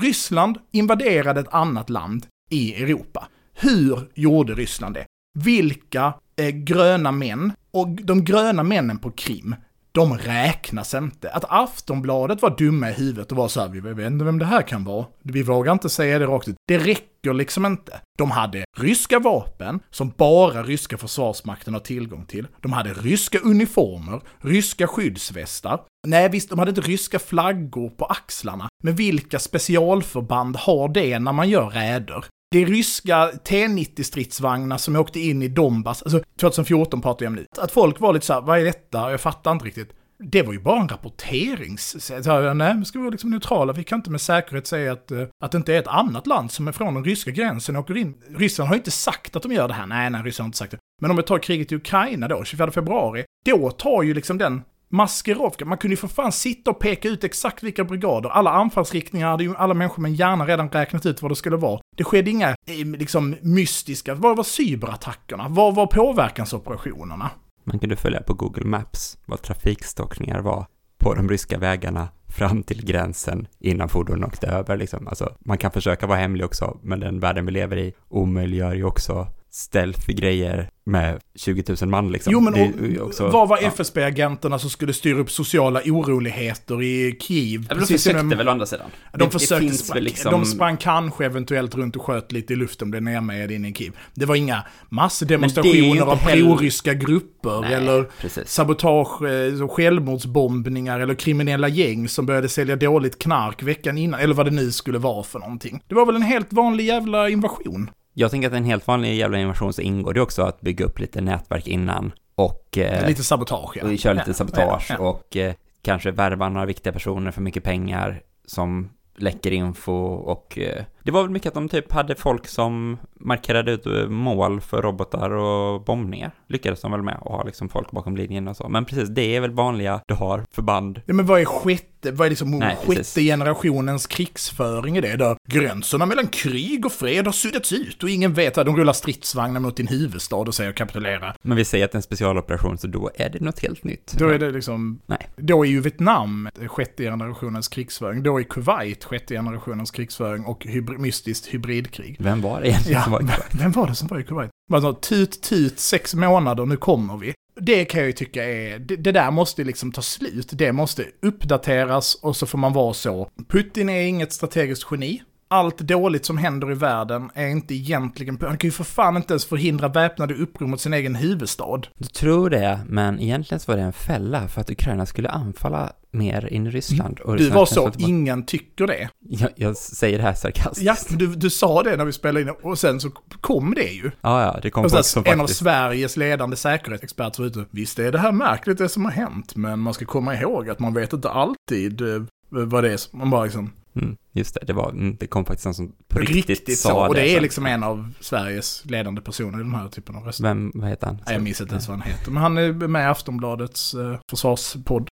Ryssland invaderade ett annat land i Europa. Hur gjorde Ryssland det? Vilka eh, gröna män, och de gröna männen på Krim, de räknas inte. Att Aftonbladet var dumma i huvudet och var så här, vi vet inte vem det här kan vara. Vi vågar inte säga det rakt ut. Det räcker liksom inte. De hade ryska vapen som bara ryska försvarsmakten har tillgång till. De hade ryska uniformer, ryska skyddsvästar. Nej visst, de hade inte ryska flaggor på axlarna. Men vilka specialförband har det när man gör räder? Det är ryska T90-stridsvagnar som åkte in i Donbass, alltså 2014 pratar jag om nu. Att folk var lite så här, vad är detta? Jag fattar inte riktigt. Det var ju bara en rapporterings... Så jag, nej, vi ska vara liksom neutrala. Vi kan inte med säkerhet säga att, eh, att det inte är ett annat land som är från den ryska gränsen och åker in. Ryssland har ju inte sagt att de gör det här. Nej, nej, Ryssland har inte sagt det. Men om vi tar kriget i Ukraina då, 24 februari, då tar ju liksom den Maskerovka, man kunde ju för fan sitta och peka ut exakt vilka brigader, alla anfallsriktningar hade ju alla människor med en hjärna redan räknat ut vad det skulle vara. Det skedde inga, eh, liksom, mystiska, vad var cyberattackerna? Vad var påverkansoperationerna? Man kunde följa på Google Maps vad trafikstockningar var på de ryska vägarna fram till gränsen innan fordonen åkte över liksom. Alltså, man kan försöka vara hemlig också, men den världen vi lever i omöjliggör ju också stealth-grejer med 20 000 man liksom. Jo men Det och, också- vad var ja. FSB-agenterna som skulle styra upp sociala oroligheter i Kiev? Ja, men de försökte de- väl å andra sidan. De Det- det försökte finns sprang, liksom- de sprang kanske eventuellt runt och sköt lite i luften, blev nermejade in i Kiev. Det var inga massdemonstrationer av heller- proryska grupper Nej, eller precis. sabotage, eh, självmordsbombningar eller kriminella gäng som började sälja dåligt knark veckan innan, eller vad det nu skulle vara för någonting. Det var väl en helt vanlig jävla invasion. Jag tänker att en helt vanlig jävla invasion så ingår det också att bygga upp lite nätverk innan och, eh, Lite sabotage, ja. och köra lite Ja, sabotage ja, ja. och eh, kanske värvar några viktiga personer för mycket pengar som läcker info och eh, det var väl mycket att de typ hade folk som markerade ut eh, mål för robotar och bombningar. Lyckades de väl med att ha liksom folk bakom linjen och så. Men precis, det är väl vanliga du har förband. Ja, men vad är sjätte, vad är liksom Nej, sjätte precis. generationens krigsföring i det? Där gränserna mellan krig och fred har suddats ut och ingen vet att de rullar stridsvagnar mot din huvudstad och säger kapitulera. Men vi säger att det är en specialoperation, så då är det något helt nytt. Då är det liksom, Nej. då är ju Vietnam sjätte generationens krigsföring, då är Kuwait sjätte generationens krigsföring och hybr- mystiskt hybridkrig. Vem var det egentligen Ja, som var i Kuwait? vem var det som var i Kuwait? Bara så, tut, tut, sex månader, nu kommer vi. Det kan jag ju tycka är, det, det där måste liksom ta slut. Det måste uppdateras och så får man vara så. Putin är inget strategiskt geni. Allt dåligt som händer i världen är inte egentligen, han kan ju för fan inte ens förhindra väpnade uppror mot sin egen huvudstad. Du tror det, men egentligen så var det en fälla för att Ukraina skulle anfalla mer in i Ryssland. Och Du var så, bara- ingen tycker det. Jag, jag säger det här sarkastiskt. Ja, du, du sa det när vi spelade in och sen så kom det ju. ja, ja, det kom folk som en av. Sveriges ledande säkerhetsexperter var ute. Visst är det här märkligt det som har hänt, men man ska komma ihåg att man vet inte alltid eh, vad det är som, man bara liksom, Mm, just det, det, var, mm, det kom faktiskt någon som på riktigt, riktigt, sa så. Och det är liksom en av Sveriges ledande personer i den här typen av röster. Vem, vad heter han? Nej, jag minns inte ens vad han heter, men han är med i Aftonbladets eh, försvarspodd.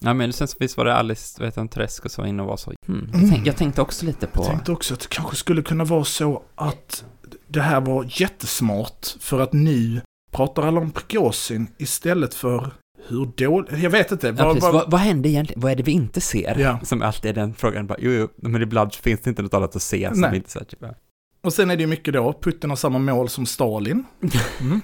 Ja, men sen så visst var det Alice, heter hon, Teresco som var inne och var så. Mm. Jag, tänk, jag tänkte också lite på... Jag tänkte också att det kanske skulle kunna vara så att det här var jättesmart för att nu pratar alla om Prigozjin istället för hur dåligt, jag vet inte. Ja, vad- precis. vad- Vad, vad händer egentligen? Vad är det vi inte ser? Ja. Som alltid är den frågan. Bara, jo, jo, men ibland finns det inte något annat att se som Nej. vi inte ser. Typ. Och sen är det ju mycket då, Putin har samma mål som Stalin. <laughs> Mm.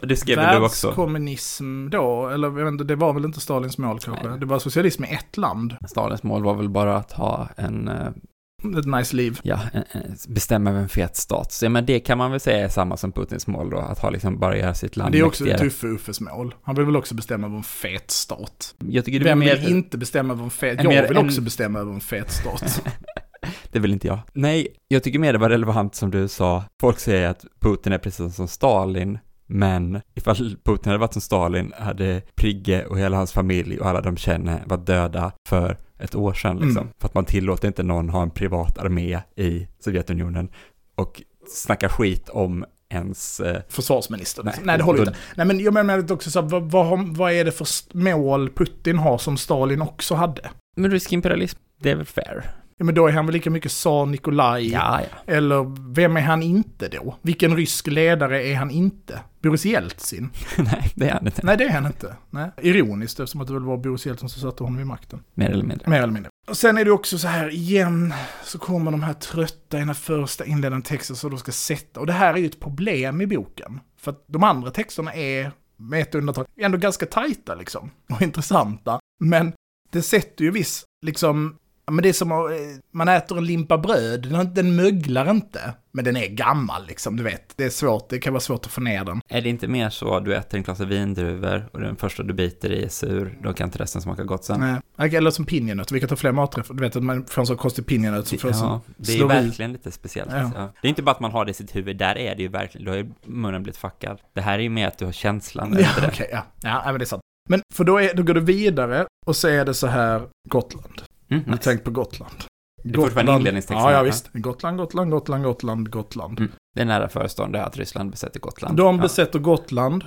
Och Det skrev du också? Världskommunism då, eller jag vet inte, det var väl inte Stalins mål kanske. Nej. Det var socialism i ett land. Stalins mål var väl bara att ha en, eh, Ett nice liv. ja, en, en, bestämma över en fet stat. Så ja, men det kan man väl säga är samma som Putins mål då, att ha liksom bara göra sitt land Det är också mäktigare. Tuffe Uffes mål. Han vill väl också bestämma över en fet stat. Jag tycker det Vem mer... vill inte bestämma över en fet... Jag vill en- också bestämma över en fet stat. <laughs> Det vill inte jag. Nej, jag tycker mer det var relevant som du sa. Folk säger att Putin är precis som Stalin, men ifall Putin hade varit som Stalin hade Prigge och hela hans familj och alla de känner varit döda för ett år sedan liksom. Mm. För att man tillåter inte någon ha en privat armé i Sovjetunionen och snacka skit om ens... Eh, Försvarsminister. Nej, Nej, det håller då- inte. Nej, men jag menar också så här, vad, vad, vad är det för mål Putin har som Stalin också hade? men rysk imperialism, det är väl fair? Ja, men då är han väl lika mycket tsar Nikolaj. Ja, ja. Eller vem är han inte då? Vilken rysk ledare är han inte? Boris Jeltsin? <laughs> Nej, det är han inte. Nej, det är han inte. Nej. Ironiskt eftersom att det väl var Boris Jeltsin som satte honom vid makten. Mer eller mindre. Mer eller mindre. Och sen är det också så här, igen, så kommer de här trötta i den här första inledande texten som de ska sätta. Och det här är ju ett problem i boken. För att de andra texterna är, med ett undantag, ändå ganska tajta liksom. Och intressanta. Men det sätter ju viss, liksom, men det är som att eh, man äter en limpa bröd, den, den möglar inte. Men den är gammal liksom, du vet. Det är svårt, det kan vara svårt att få ner den. Är det inte mer så att du äter en klase vindruvor och den första du biter i är sur, då kan inte resten smaka gott sen? Nej, eller som pinjenöt, vi kan ta fler maträtter. Du vet att man får en sån konstig pinjenöt som får Ja, det är i. verkligen lite speciellt. Ja. Ja. Det är inte bara att man har det i sitt huvud, där är det ju verkligen, då har ju munnen blivit fuckad. Det här är ju mer att du har känslan Ja, efter det. okej, ja. Ja, men det är sant. Men för då, är, då går du vidare och så är det så här, Gotland. Mm, nice. tänk på Gotland. Det är fortfarande inledningstexten, Ja, ja visst. Gotland, Gotland, Gotland, Gotland, Gotland. Mm. Det är nära förestående att Ryssland besätter Gotland. De Ja. besätter Gotland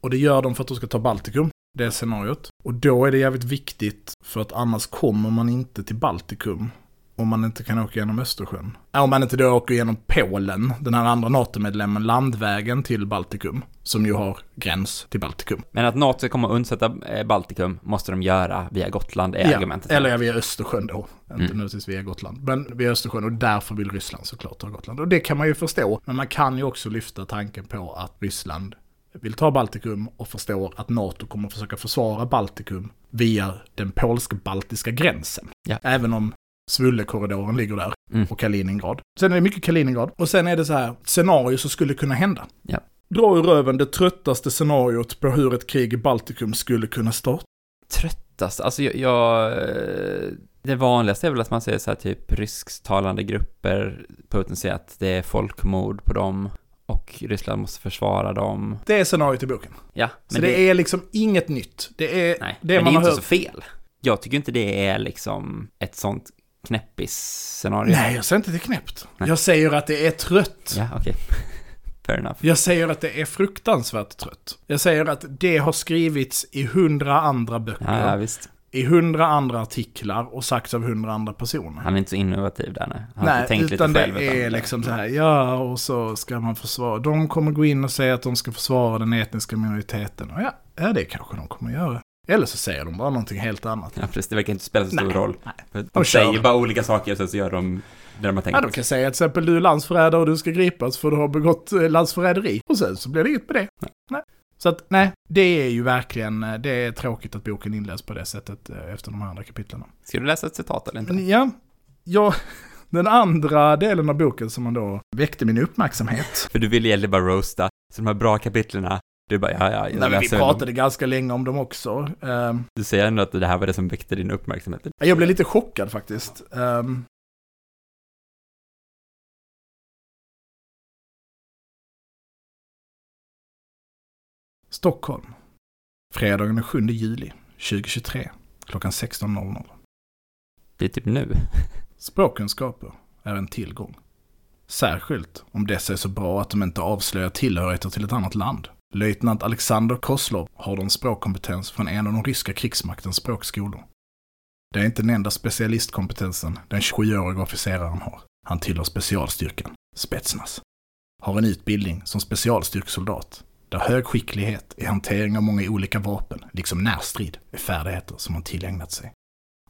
och det gör de för att de ska ta Baltikum. Det är scenariot. Och då är det jävligt viktigt för att annars kommer man inte till Baltikum om man inte kan åka genom Östersjön. Ja, Om man inte då åker genom Polen, den här andra NATO-medlemmen, landvägen till Baltikum, som ju har gräns till Baltikum. Men att NATO komma och undsätta eh, Baltikum måste de göra via Gotland, är argumentet. Eller ja, via Östersjön då. Inte Mm. nödvändigtvis via Gotland. Men via Östersjön och därför vill Ryssland såklart ta Gotland. Och det kan man ju förstå. Men man kan ju också lyfta tanken på att Ryssland vill ta Baltikum och förstår att NATO kommer försöka försvara Baltikum via den polsk-baltiska gränsen. Ja. Även om Svullekorridoren ligger där Mm. och Kaliningrad. Sen är det mycket Kaliningrad. Och sen är det så här, scenario som skulle kunna hända. Ja. Dra ur röven det tröttaste scenariot på hur ett krig i Baltikum skulle kunna starta. Tröttast, alltså jag, jag... Det vanligaste är väl att man säger så här typ rysktalande grupper, Putin säger att det är folkmord på dem. och Ryssland måste försvara dem. Det är scenariot i boken. Ja, Så det, är liksom inget nytt. Det är nej, det men man det är inte hört. så fel. Jag tycker inte det är liksom ett sånt knäppis-scenario. Nej, jag säger inte det är knäppt. Nej. Jag säger att det är trött. Ja, okej. <laughs> Fair enough. Jag säger att det är fruktansvärt trött. Jag säger att det har skrivits i hundra andra böcker, Ja, ja, visst. i hundra andra artiklar och sagts av hundra andra personer. Han är inte så innovativ där, nej. Han Nej, tänkt utan lite det själv. är liksom så här, ja, och så ska man försvara. De kommer gå in och säga att de ska försvara den etniska minoriteten. Och ja, ja, det kanske de kommer göra. Eller så säger de bara någonting helt annat. Ja, precis. Det verkar inte spela så stor Nej, roll. nej. De, säger bara olika saker och sen så gör de det de har tänkt. Ja, de kan säga till exempel du är landsförrädare och du ska gripas för du har begått eh, landsförräderi. Och sen så blir det inget med det. Nej. Så att nej, det är ju verkligen, eh, det är tråkigt att boken inleds på det sättet eh, efter de här andra kapitlen. Ska du läsa ett citat eller inte? Men ja, ja, <laughs> den andra delen av boken som man då väckte min uppmärksamhet. För du vill egentligen bara roasta. Så de här bra kapitlerna, du bara, ja, ja, jag Nej, vi pratade dem. ganska länge om dem också. Ehm, Du säger ändå att det här var det som väckte din uppmärksamhet. jag blev lite chockad faktiskt. Ehm, Stockholm. Fredagen den 7 juli 2023 klockan 16.00. Det är typ nu. <laughs> Språkkunskaper är en tillgång. Särskilt om dessa är så bra att de inte avslöjar tillhörigheter till ett annat land. Löjtnant Alexander Koslov har en språkkompetens från en av de ryska krigsmaktens språkskolor. Det är inte den enda specialistkompetensen den 27-årige officeraren har. Han tillhör specialstyrkan, Spetsnaz. Har en utbildning som specialstyrksoldat, där hög skicklighet i hantering av många olika vapen, liksom närstrid, är färdigheter som han tillägnat sig.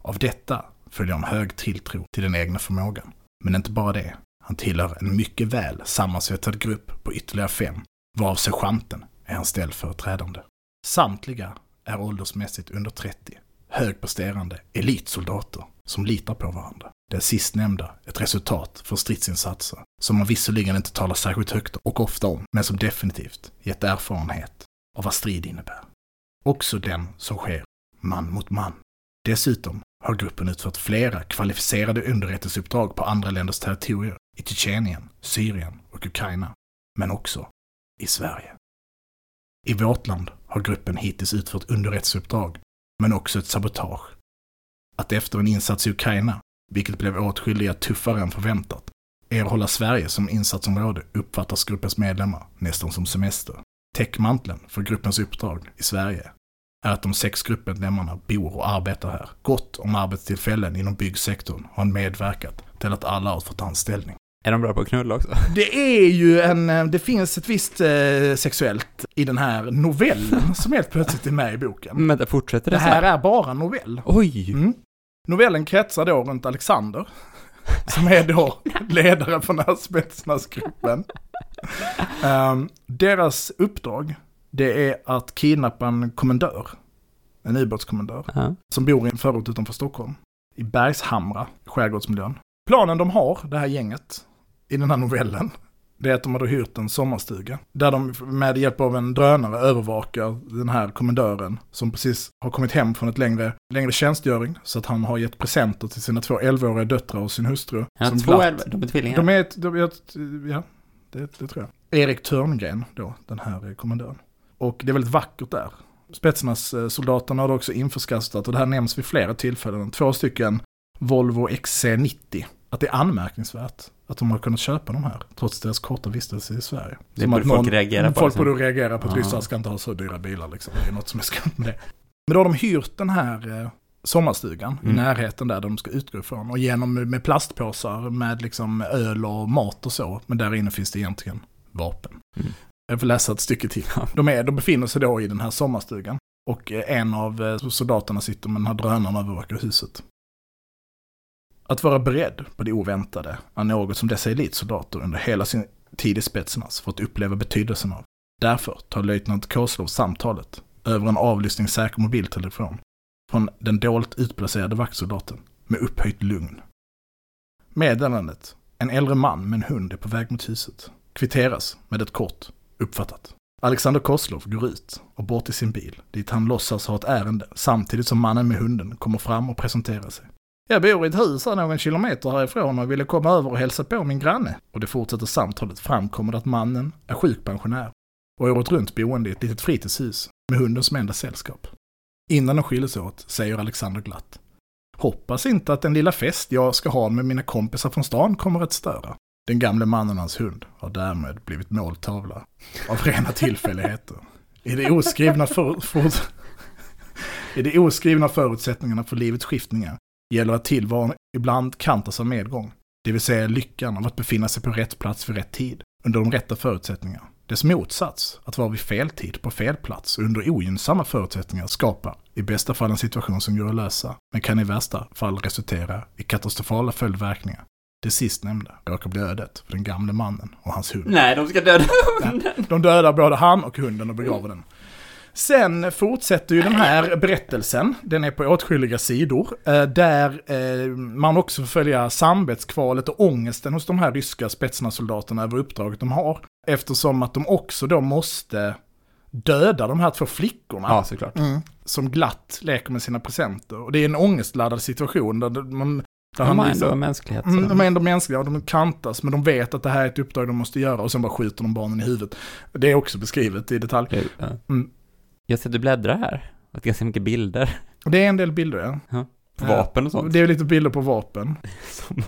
Av detta följer en hög tilltro till den egna förmågan. Men inte bara det. Han tillhör en mycket väl sammansvetsad grupp på ytterligare fem, varav sergeanten är han ställföreträdande. Samtliga är åldersmässigt under 30, högpresterande elitsoldater som litar på varandra. Den sistnämnda ett resultat för stridsinsatser som man visserligen inte talar särskilt högt och ofta om, men som definitivt gett erfarenhet av vad strid innebär. Också den som sker man mot man. Dessutom har gruppen utfört flera kvalificerade underrättelseuppdrag på andra länders territorier, i Tjetjenien, Syrien och Ukraina, men också i Sverige. I vårt land har gruppen hittills utfört underrättelseuppdrag, men också ett sabotage. Att efter en insats i Ukraina, vilket blev åtskilliga tuffare än förväntat, erhålla Sverige som insatsområde uppfattas gruppens medlemmar nästan som semester. Täckmanteln för gruppens uppdrag i Sverige är att de sex gruppmedlemmarna bor och arbetar här. Gott om arbetstillfällen inom byggsektorn har medverkat till att alla har fått anställning. Är de bra på att knulla också? <laughs> Det är ju en, eh, det finns ett visst eh, sexuellt i den här novellen <laughs> som helt plötsligt är med i boken. Men vänta, fortsätter det, Det här här? är bara en novell. Oj! Mm. Novellen kretsar då runt Alexander, <laughs> som är då ledare för den här spetsnazgruppen. Um, deras uppdrag, det är att kidnappa en kommendör, en ubåtskommendör, Ja. som bor i en förort utanför Stockholm, i Bergshamra, skärgårdsmiljön. Planen de har, det här gänget, i den här novellen, det är att de har då hyrt en sommarstuga. Där de med hjälp av en drönare övervakar den här kommendören som precis har kommit hem från ett längre, längre tjänstgöring. Så att han har gett presenter till sina två 11-åriga döttrar och sin hustru. Ja, som två elva, de är tvillingar. De är ett, de är ett ja, det, det tror jag. Erik Törngren då, den här eh, kommendören. Och det är väldigt vackert där. Spetsnas eh, har också införskaffat, och det här nämns vid flera tillfällen, två stycken Volvo XC90. Att det är anmärkningsvärt att de har kunnat köpa de här, trots deras korta vistelse i Sverige. Det Som borde folk reagera på, Folk liksom. borde reagera på att Ja. ryssar ska inte ha så dyra bilar liksom. Det är något som är skumt med det. Men då har de hyrt den här eh, sommarstugan Mm. i närheten där de ska utgå ifrån. Och genom med plastpåsar med liksom öl och mat och så. Men där inne finns det egentligen vapen. Mm. Jag får läsa ett stycke till. De, är, de befinner sig då i den här sommarstugan. Och eh, en av eh, soldaterna sitter med den här drönaren och övervakar huset. Att vara beredd på det oväntade är något som dessa elitsoldater under hela sin tid i Spetsnaz fått uppleva betydelsen av. Därför tar löjtnant Koslov samtalet över en avlyssningssäker mobiltelefon från den dolt utplacerade vaktsoldaten med upphöjt lugn. Meddelandet, en äldre man med en hund är på väg mot huset, kvitteras med ett kort uppfattat. Alexander Koslov går ut och bort till sin bil, dit han låtsas ha ett ärende samtidigt som mannen med hunden kommer fram och presenterar sig. Jag bor i ett hus här någon kilometer härifrån och ville komma över och hälsa på min granne. Och det fortsätter samtalet framkommer att mannen är sjukpensionär och året runt boende i ett litet fritidshus med hunden som enda sällskap. Innan de skiljer sig åt säger Alexander glatt. Hoppas inte att den lilla fest jag ska ha med mina kompisar från stan kommer att störa. Den gamle mannen och hans hund har därmed blivit måltavla av rena tillfälligheter. I de oskrivna, för, för, I de oskrivna förutsättningarna för livets skiftningar gäller att tillvaron ibland kantas av medgång. Det vill säga lyckan av att befinna sig på rätt plats vid rätt tid, under de rätta förutsättningarna. Dess motsats, att vara vid fel tid på fel plats under ogynnsamma förutsättningar skapar i bästa fall en situation som går att lösa, men kan i värsta fall resultera i katastrofala följdverkningar. Det sistnämnda råkar bli ödet för den gamle mannen och hans hund. Nej, de ska döda hunden! De dödar både han och hunden och begraver den. Sen fortsätter ju den här berättelsen, den är på åtskilliga sidor, eh, där eh, man också får följa samvetskvalet och ångesten hos de här ryska spetsnasoldaterna över uppdraget de har. Eftersom att de också då måste döda de här två flickorna. Ja, såklart. Mm. Som glatt leker med sina presenter. Och det är en ångestladdad situation där man... Där De visar- ändå mänsklighet. så Mm, de- är ändå mänskliga och de kantas, men de vet att det här är ett uppdrag de måste göra och sen bara skjuter de barnen i huvudet. Det är också beskrivet i detalj. Mm. Jag ser att du bläddrar här. Och ganska mycket bilder det är en del bilder, ja. på Ja. vapen och sånt. Det är lite bilder på vapen. <laughs> Som,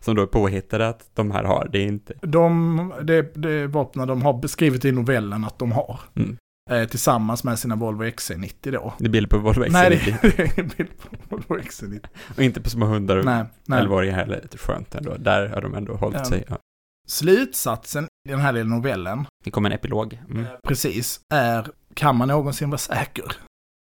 som då är påhittade att de här har. Det är inte... De, det, det är vapnen de har beskrivit i novellen att de har. Mm. Eh, tillsammans med sina Volvo XC90 då. Det är bilder på Volvo Nej, XC90. det, <laughs> det är ingen bild på Volvo XC90. <laughs> Och inte på små hundar och Nej, nej. 11-åringar heller. Lite skönt ändå. Där har de ändå hållit Ja. sig. Ja. Slutsatsen i den här lilla novellen, Det kommer en epilog. Mm. precis, är kan man någonsin vara säker?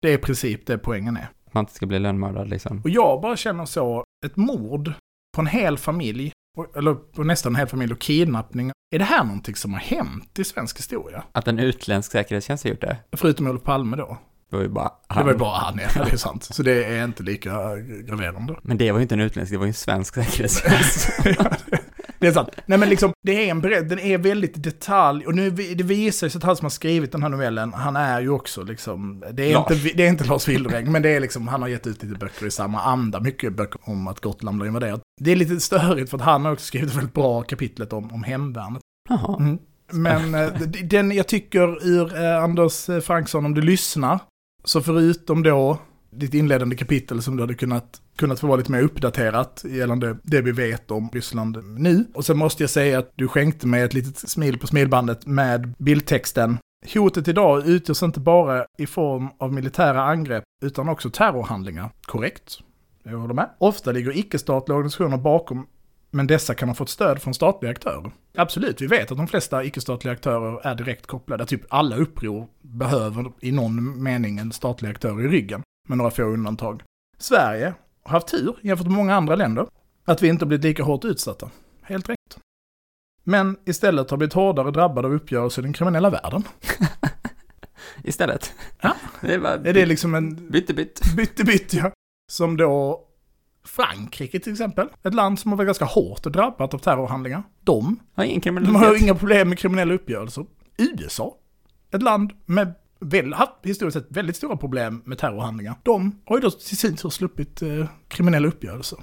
Det är i princip det poängen är. Man inte ska bli lönnmördad liksom. Och jag bara känner så, ett mord på en hel familj, eller på nästan en hel familj och kidnappning, är det här någonting som har hänt i svensk historia? Att en utländsk säkerhetstjänst har gjort det. Förutom Olof Palme då. Det var ju bara Det var ju bara han, ja, <laughs> det är sant. Så det är inte lika graverande. Men det var ju inte en utländsk, det var ju en svensk säkerhetstjänst. <laughs> <laughs> Det är sant. Nej men liksom, det är en berätt, den är väldigt detalj, och nu, det visar sig att han som har skrivit den här novellen, han är ju också liksom, det är, Lars. inte, det är inte Lars Wildereng, men det är liksom, han har gett ut lite böcker i samma anda, mycket böcker om att Gotland blir invaderat. Det är lite störigt för att han har också skrivit ett väldigt bra kapitlet om, om hemvärnet. Jaha. Mm. Men eh, den, jag tycker ur eh, Anders eh, Franksson, om du lyssnar, så förutom då ditt inledande kapitel som du hade kunnat, kunnat få vara lite mer uppdaterat gällande det vi vet om Ryssland nu. Och sen måste jag säga att du skänkte mig ett litet smil på smilbandet med bildtexten. Hotet idag utgörs inte bara i form av militära angrepp utan också terrorhandlingar. Korrekt. Jag håller med. Ofta ligger icke-statliga organisationer bakom men dessa kan ha fått stöd från statliga aktörer. Absolut, vi vet att de flesta icke-statliga aktörer är direkt kopplade. Typ alla uppror behöver i någon mening en statlig aktör i ryggen, med några få undantag. Sverige har haft tur jämfört med många andra länder, att vi inte har blivit lika hårt utsatta. Helt rätt. Men istället har blivit hårdare drabbade av uppgörelser i den kriminella världen. <laughs> Istället. Ja. <laughs> Det är bara Är det liksom en bytte bytt. bytte <laughs> ja. Som då Frankrike till exempel, ett land som har varit ganska hårt drabbat av terrorhandlingar. De Har ingen De har inga problem med kriminella uppgörelser. USA, ett land med väl, haft historiskt sett väldigt stora problem med terrorhandlingar. De har ju då till sin tur sluppit eh, kriminella uppgörelser.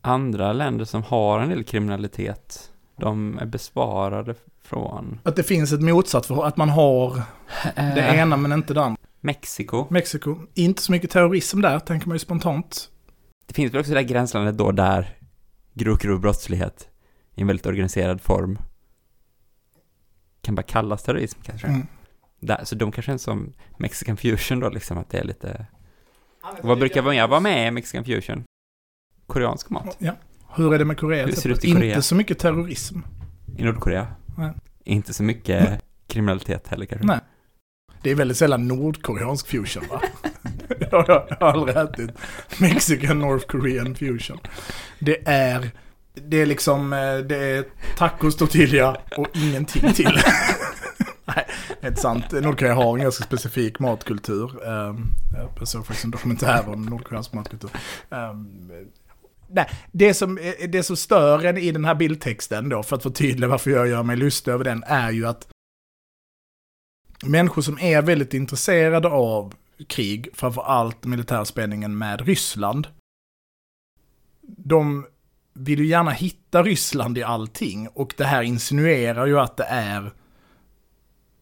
Andra länder som har en del kriminalitet, de är besvarade från... Att det finns ett motsatt för att man har det Eh, ena men inte det andra. Mexiko. Mexiko, inte så mycket terrorism där, tänker man ju spontant. Det finns väl också det där gränslandet då där grov, grov brottslighet i en väldigt organiserad form kan bara kallas terrorism kanske. Mm. Där, så de kanske är som Mexican fusion då liksom, att det är lite... Vad brukar vara med, vara med i Mexican fusion? Koreansk mat? Ja. Hur är det med Korea? Hur ser det ut i inte Korea? så mycket terrorism. I Nordkorea? Nej. Inte så mycket kriminalitet heller kanske? Nej. Det är väldigt sällan nordkoreansk fusion va? <laughs> jag har aldrig ätit Mexican North Korean fusion. Det är, det är liksom, eh, det är tacos, tortilla och ingenting till. <laughs> Nej, det är inte sant. Nordkorea har en ganska specifik matkultur. Ehm, jag såg faktiskt en dokumentär om Nordkoreas matkultur. Ehm, nej, det som, eh, det som stör en i den här bildtexten då, för att förtydliga varför jag gör mig lustig över den, är ju att människor som är väldigt intresserade av krig, framförallt militärspänningen med Ryssland, de vill ju gärna hitta Ryssland i allting och det här insinuerar ju att det är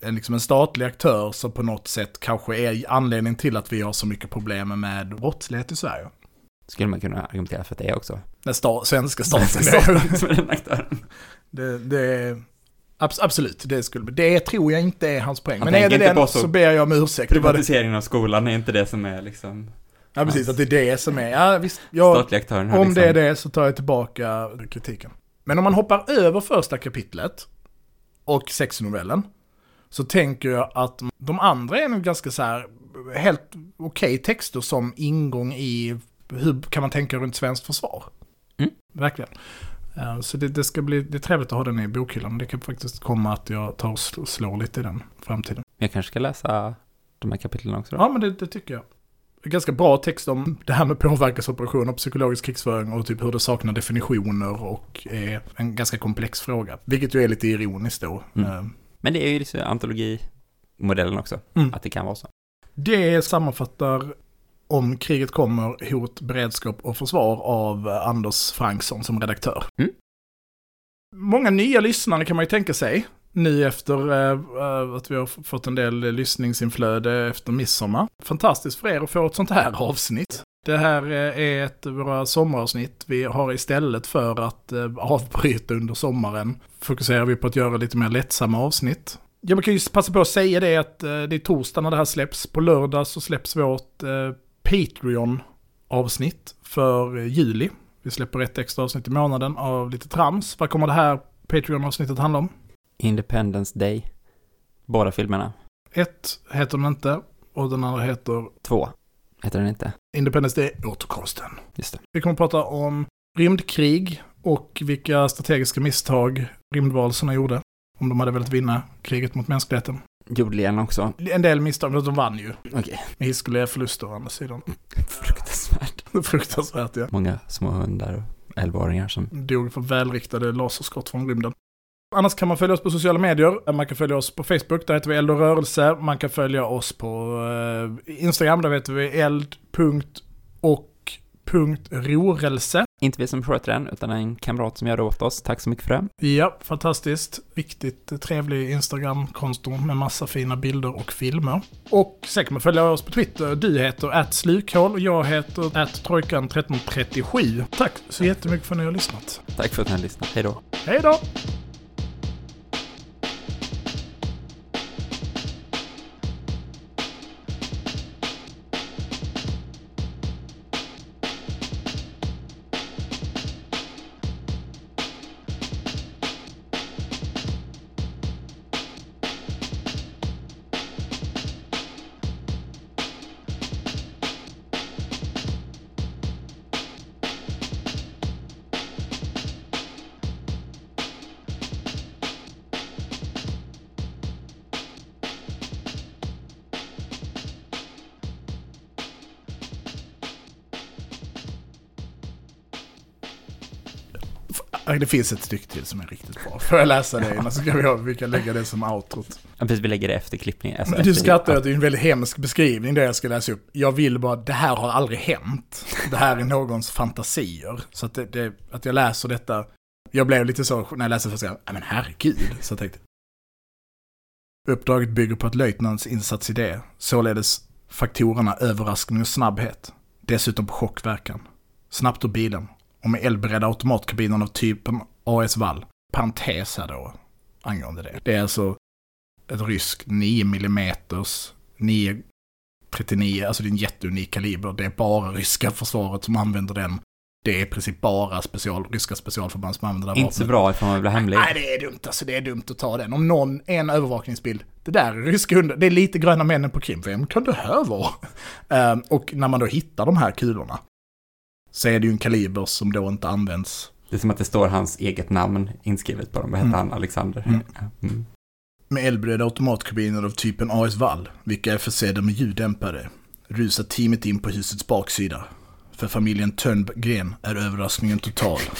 en, liksom en statlig aktör som på något sätt kanske är anledningen till att vi har så mycket problem med brottslighet i Sverige. Skulle man kunna argumentera för att det är också. Den sta svenska staten. Som är den aktören. <laughs> det, det är, abs absolut, det skulle Det tror jag inte är hans poäng. Han Men är det den så, så- ber jag om ursäkt. Privatiseringen av skolan är inte det som är liksom Ja, precis. Att det är det som är. Ja, visst. Jag, statliga aktören. har Om liksom, det är det så tar jag tillbaka kritiken. Men om man hoppar över första kapitlet och sexnovellen så tänker jag att de andra är nog ganska så här helt okej texter som ingång i hur kan man tänka runt svenskt försvar. Mm. Verkligen. Eh, Så det, det ska bli det är trevligt att ha den i bokhyllan. Det kan faktiskt komma att jag tar och sl- slår lite i den framtiden. Jag kanske ska läsa de här kapitlen också då. Ja, men det, det tycker jag. Ganska bra text om det här med påverkansoperationer, psykologisk krigsföring och typ hur det saknar definitioner och är en ganska komplex fråga. Vilket ju är lite ironiskt då. Mm. Men det är ju liksom antologimodellen också, Mm. att det kan vara så. Det sammanfattar om kriget kommer, hot, beredskap och försvar av eh, Anders Franksson som redaktör. Mm. Många nya lyssnare kan man ju tänka sig. Nu efter eh, att vi har fått en del lyssningsinflöde efter midsommar. Fantastiskt för er att få ett sånt här avsnitt. Det här eh, är ett av våra sommaravsnitt. Vi har istället för att eh, avbryta under sommaren fokuserar vi på att göra lite mer lättsamma avsnitt. Ja, man kan ju passa på att säga det att eh, det är torsdag när det här släpps. På lördag så släpps vårt Patreon-avsnitt för juli. Vi släpper ett extra avsnitt i månaden av lite trams. Vad kommer det här Patreon-avsnittet handla om? Independence Day. Båda filmerna. Ett heter den inte och den andra heter Två. Heter den inte? Independence Day återkomsten. Just det. Vi kommer att prata om rymdkrig och vilka strategiska misstag rymdvarelserna gjorde. Om de hade velat vinna kriget mot mänskligheten. Jordligen också. En del misstag, men de vann ju. Okej. Med hiskeliga förluster å andra sidan. <laughs> Fruktansvärt. <laughs> Fruktansvärt ja. Många små hundar och elvaåringar som... Dog för välriktade laserskott från rymden. Annars kan man följa oss på sociala medier. Man kan följa oss på Facebook, där heter vi Eld och rörelse. Man kan följa oss på eh, Instagram, där heter vi eld.och.rorelse. Inte vi som sköter den, utan en kamrat som gör det åt oss. Tack så mycket för det. Ja, fantastiskt. Viktigt, eh, trevlig Instagram-konto med massa fina bilder och filmer. Och sen kan man följa oss på Twitter. Du heter @slukhål och jag heter @trojkan1337. Tack så jättemycket för att ni har lyssnat. Tack för att ni har lyssnat. Hej då. Hej då! Det finns ett stycke till som är riktigt bra. Får jag läsa det innan så ska vi, vi kan lägga det som outrot. Ja, precis, vi lägger det efter klippningen. Alltså Men du skrattar att det är en väldigt hemsk beskrivning det jag ska läsa upp. Jag vill bara, det här har aldrig hänt. Det här är någons fantasier. Så att, det, det, att jag läser detta, jag blev lite så när jag läste första gången, nej men herregud. Så jag tänkte. Uppdraget bygger på ett löjtnants insatsidé, således faktorerna överraskning och snabbhet. Dessutom på chockverkan. Snabbt ur bilen och med eldberedda automatkabiner av typen AS Wall. Parentes här då, angående det. Det är alltså ett rysk 9 mm 939, alltså det är en jätteunik kaliber. Det är bara ryska försvaret som använder den. Det är i princip bara special, ryska specialförband som använder det här Inte så bra ifall man vara hemlig. Nej, det är dumt alltså. Det är dumt att ta den. Om någon, en övervakningsbild, det där är ryska hundar. Det är lite gröna männen på Krim. Vem kan det här vara? Och när man då hittar de här kulorna så är det ju en kaliber som då inte används Det är som att det står hans eget namn inskrivet på dem. Vad hette Mm. han? Alexander? Mm. Mm. med eldberedda automatkabiner av typen AS Wall, vilka är försedda med ljuddämpare, rusar teamet in på husets baksida. För familjen Törngren är överraskningen total. <laughs>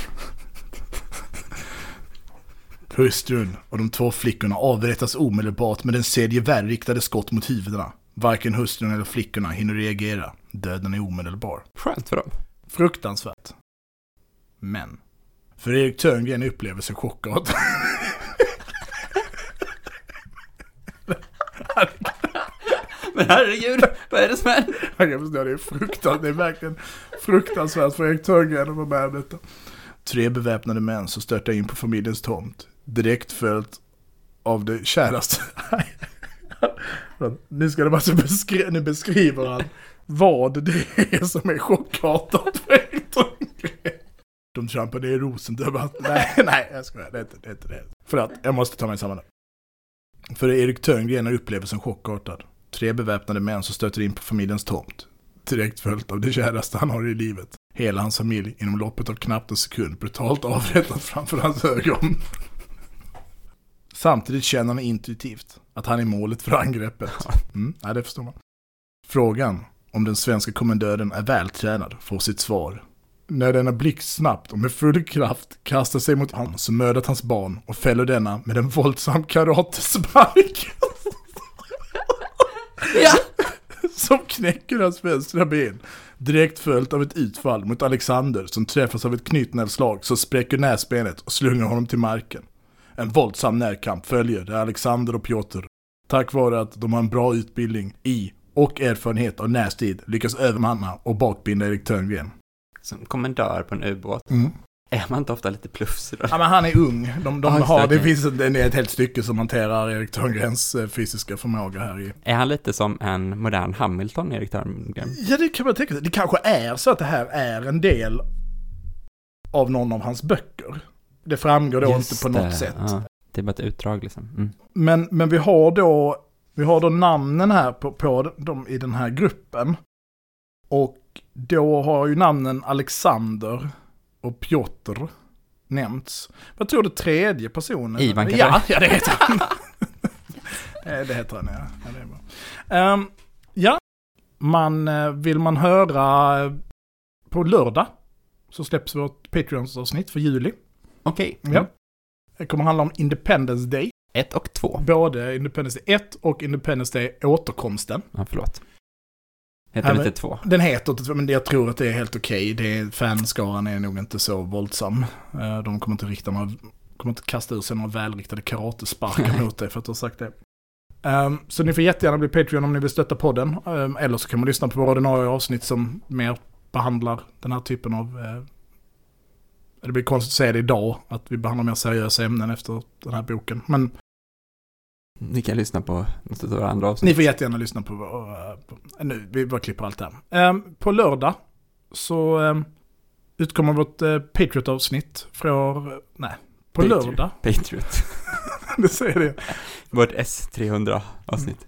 Hustrun och de två flickorna avrättas omedelbart med en serie gevärriktade skott mot huvudena. Varken hustrun eller flickorna hinner reagera. Döden är omedelbar. Skönt för dem. Fruktansvärt. Men. För Erik Törngren upplever sig chockartad. <laughs> Men herregud, vad är det som händer? <laughs> Jag kan förstå, det är fruktansvärt. Det är verkligen fruktansvärt för Erik Törngren att vara med om detta. Tre beväpnade män som störtar in på familjens tomt. Direkt följt av det käraste. <laughs> nu ska det bara så beskri- nu beskriver han vad det är som är chockartat för. De trampade i rosen. Nej, nej, jag skojar. Det är inte det. Är inte det. För att, jag måste ta mig samman. För Erik Törngren är upplevelsen chockartad. Tre beväpnade män som stöter in på familjens tomt. Direkt följt av det käraste han har i livet. Hela hans familj inom loppet av knappt en sekund brutalt avrättat framför hans ögon. Samtidigt känner han intuitivt att han är målet för angreppet. Mm, ja, det förstår man. Frågan om den svenska kommendören är vältränad får sitt svar. När denna blixtsnabbt och med full kraft kastar sig mot honom som mördat hans barn och fäller denna med en våldsam karatespark. <laughs> Ja! som knäcker hans vänstra ben. Direkt följt av ett utfall mot Alexander som träffas av ett knytnävsslag som spräcker näsbenet och slungar honom till marken. En våldsam närkamp följer där Alexander och Piotr, tack vare att de har en bra utbildning i och erfarenhet av närstrid, lyckas övermanna och bakbinda Erik Törngren. Som kommendör på en ubåt. Är man inte ofta lite plufsig då? Ja men han är ung. De, de just har, det, det finns ett, helt stycke som hanterar Erik Törngrens eh, fysiska förmåga här i. Är han lite som en modern Hamilton, Erik Törngren? Ja det kan man tänka sig. Det kanske är så att det här är en del av någon av hans böcker. Det framgår då Just inte på något det, sätt. ja. Det är bara ett utdrag liksom. Mm. Men, men vi har då, vi har då namnen här på, på dem i den här gruppen. Och då har ju namnen Alexander och Piotr nämnts. Vad tror du tredje personen? Ivan kanske? Ja, ja det heter han. det, <laughs> det heter han ja. Ja, det är bra. Ehm, ja, man, eh, vill man höra eh, på lördag så släpps vårt Patreons-avsnitt för juli. Okej. Ja. Det kommer handla om Independence Day. Ett och två. Både Independence Day 1 och Independence Day återkomsten. Ja, förlåt. Heter men- inte två? Den heter inte, men jag tror att det är helt okej. Det Fanskaran är nog inte så våldsam. Eh, De kommer inte rikta några, kommer inte kasta ur sig några välriktade karatesparkar mot dig för att du har sagt det. Ehm, så ni får jättegärna bli Patreon om ni vill stötta podden. Ehm, eller så kan man lyssna på våra ordinarie avsnitt som mer behandlar den här typen av... eh, det blir konstigt att säga det idag, att vi behandlar mer seriösa ämnen efter den här boken. Men Ni kan lyssna på något av våra andra avsnitt. Ni får jättegärna lyssna på, på nu, vi bara klipper allt det här. Ehm, på lördag så um, utkommer vårt uh, Patriot-avsnitt från, uh, nej, på Patriot. lördag, Patriot. <laughs> det säger det. Vårt S300 avsnitt.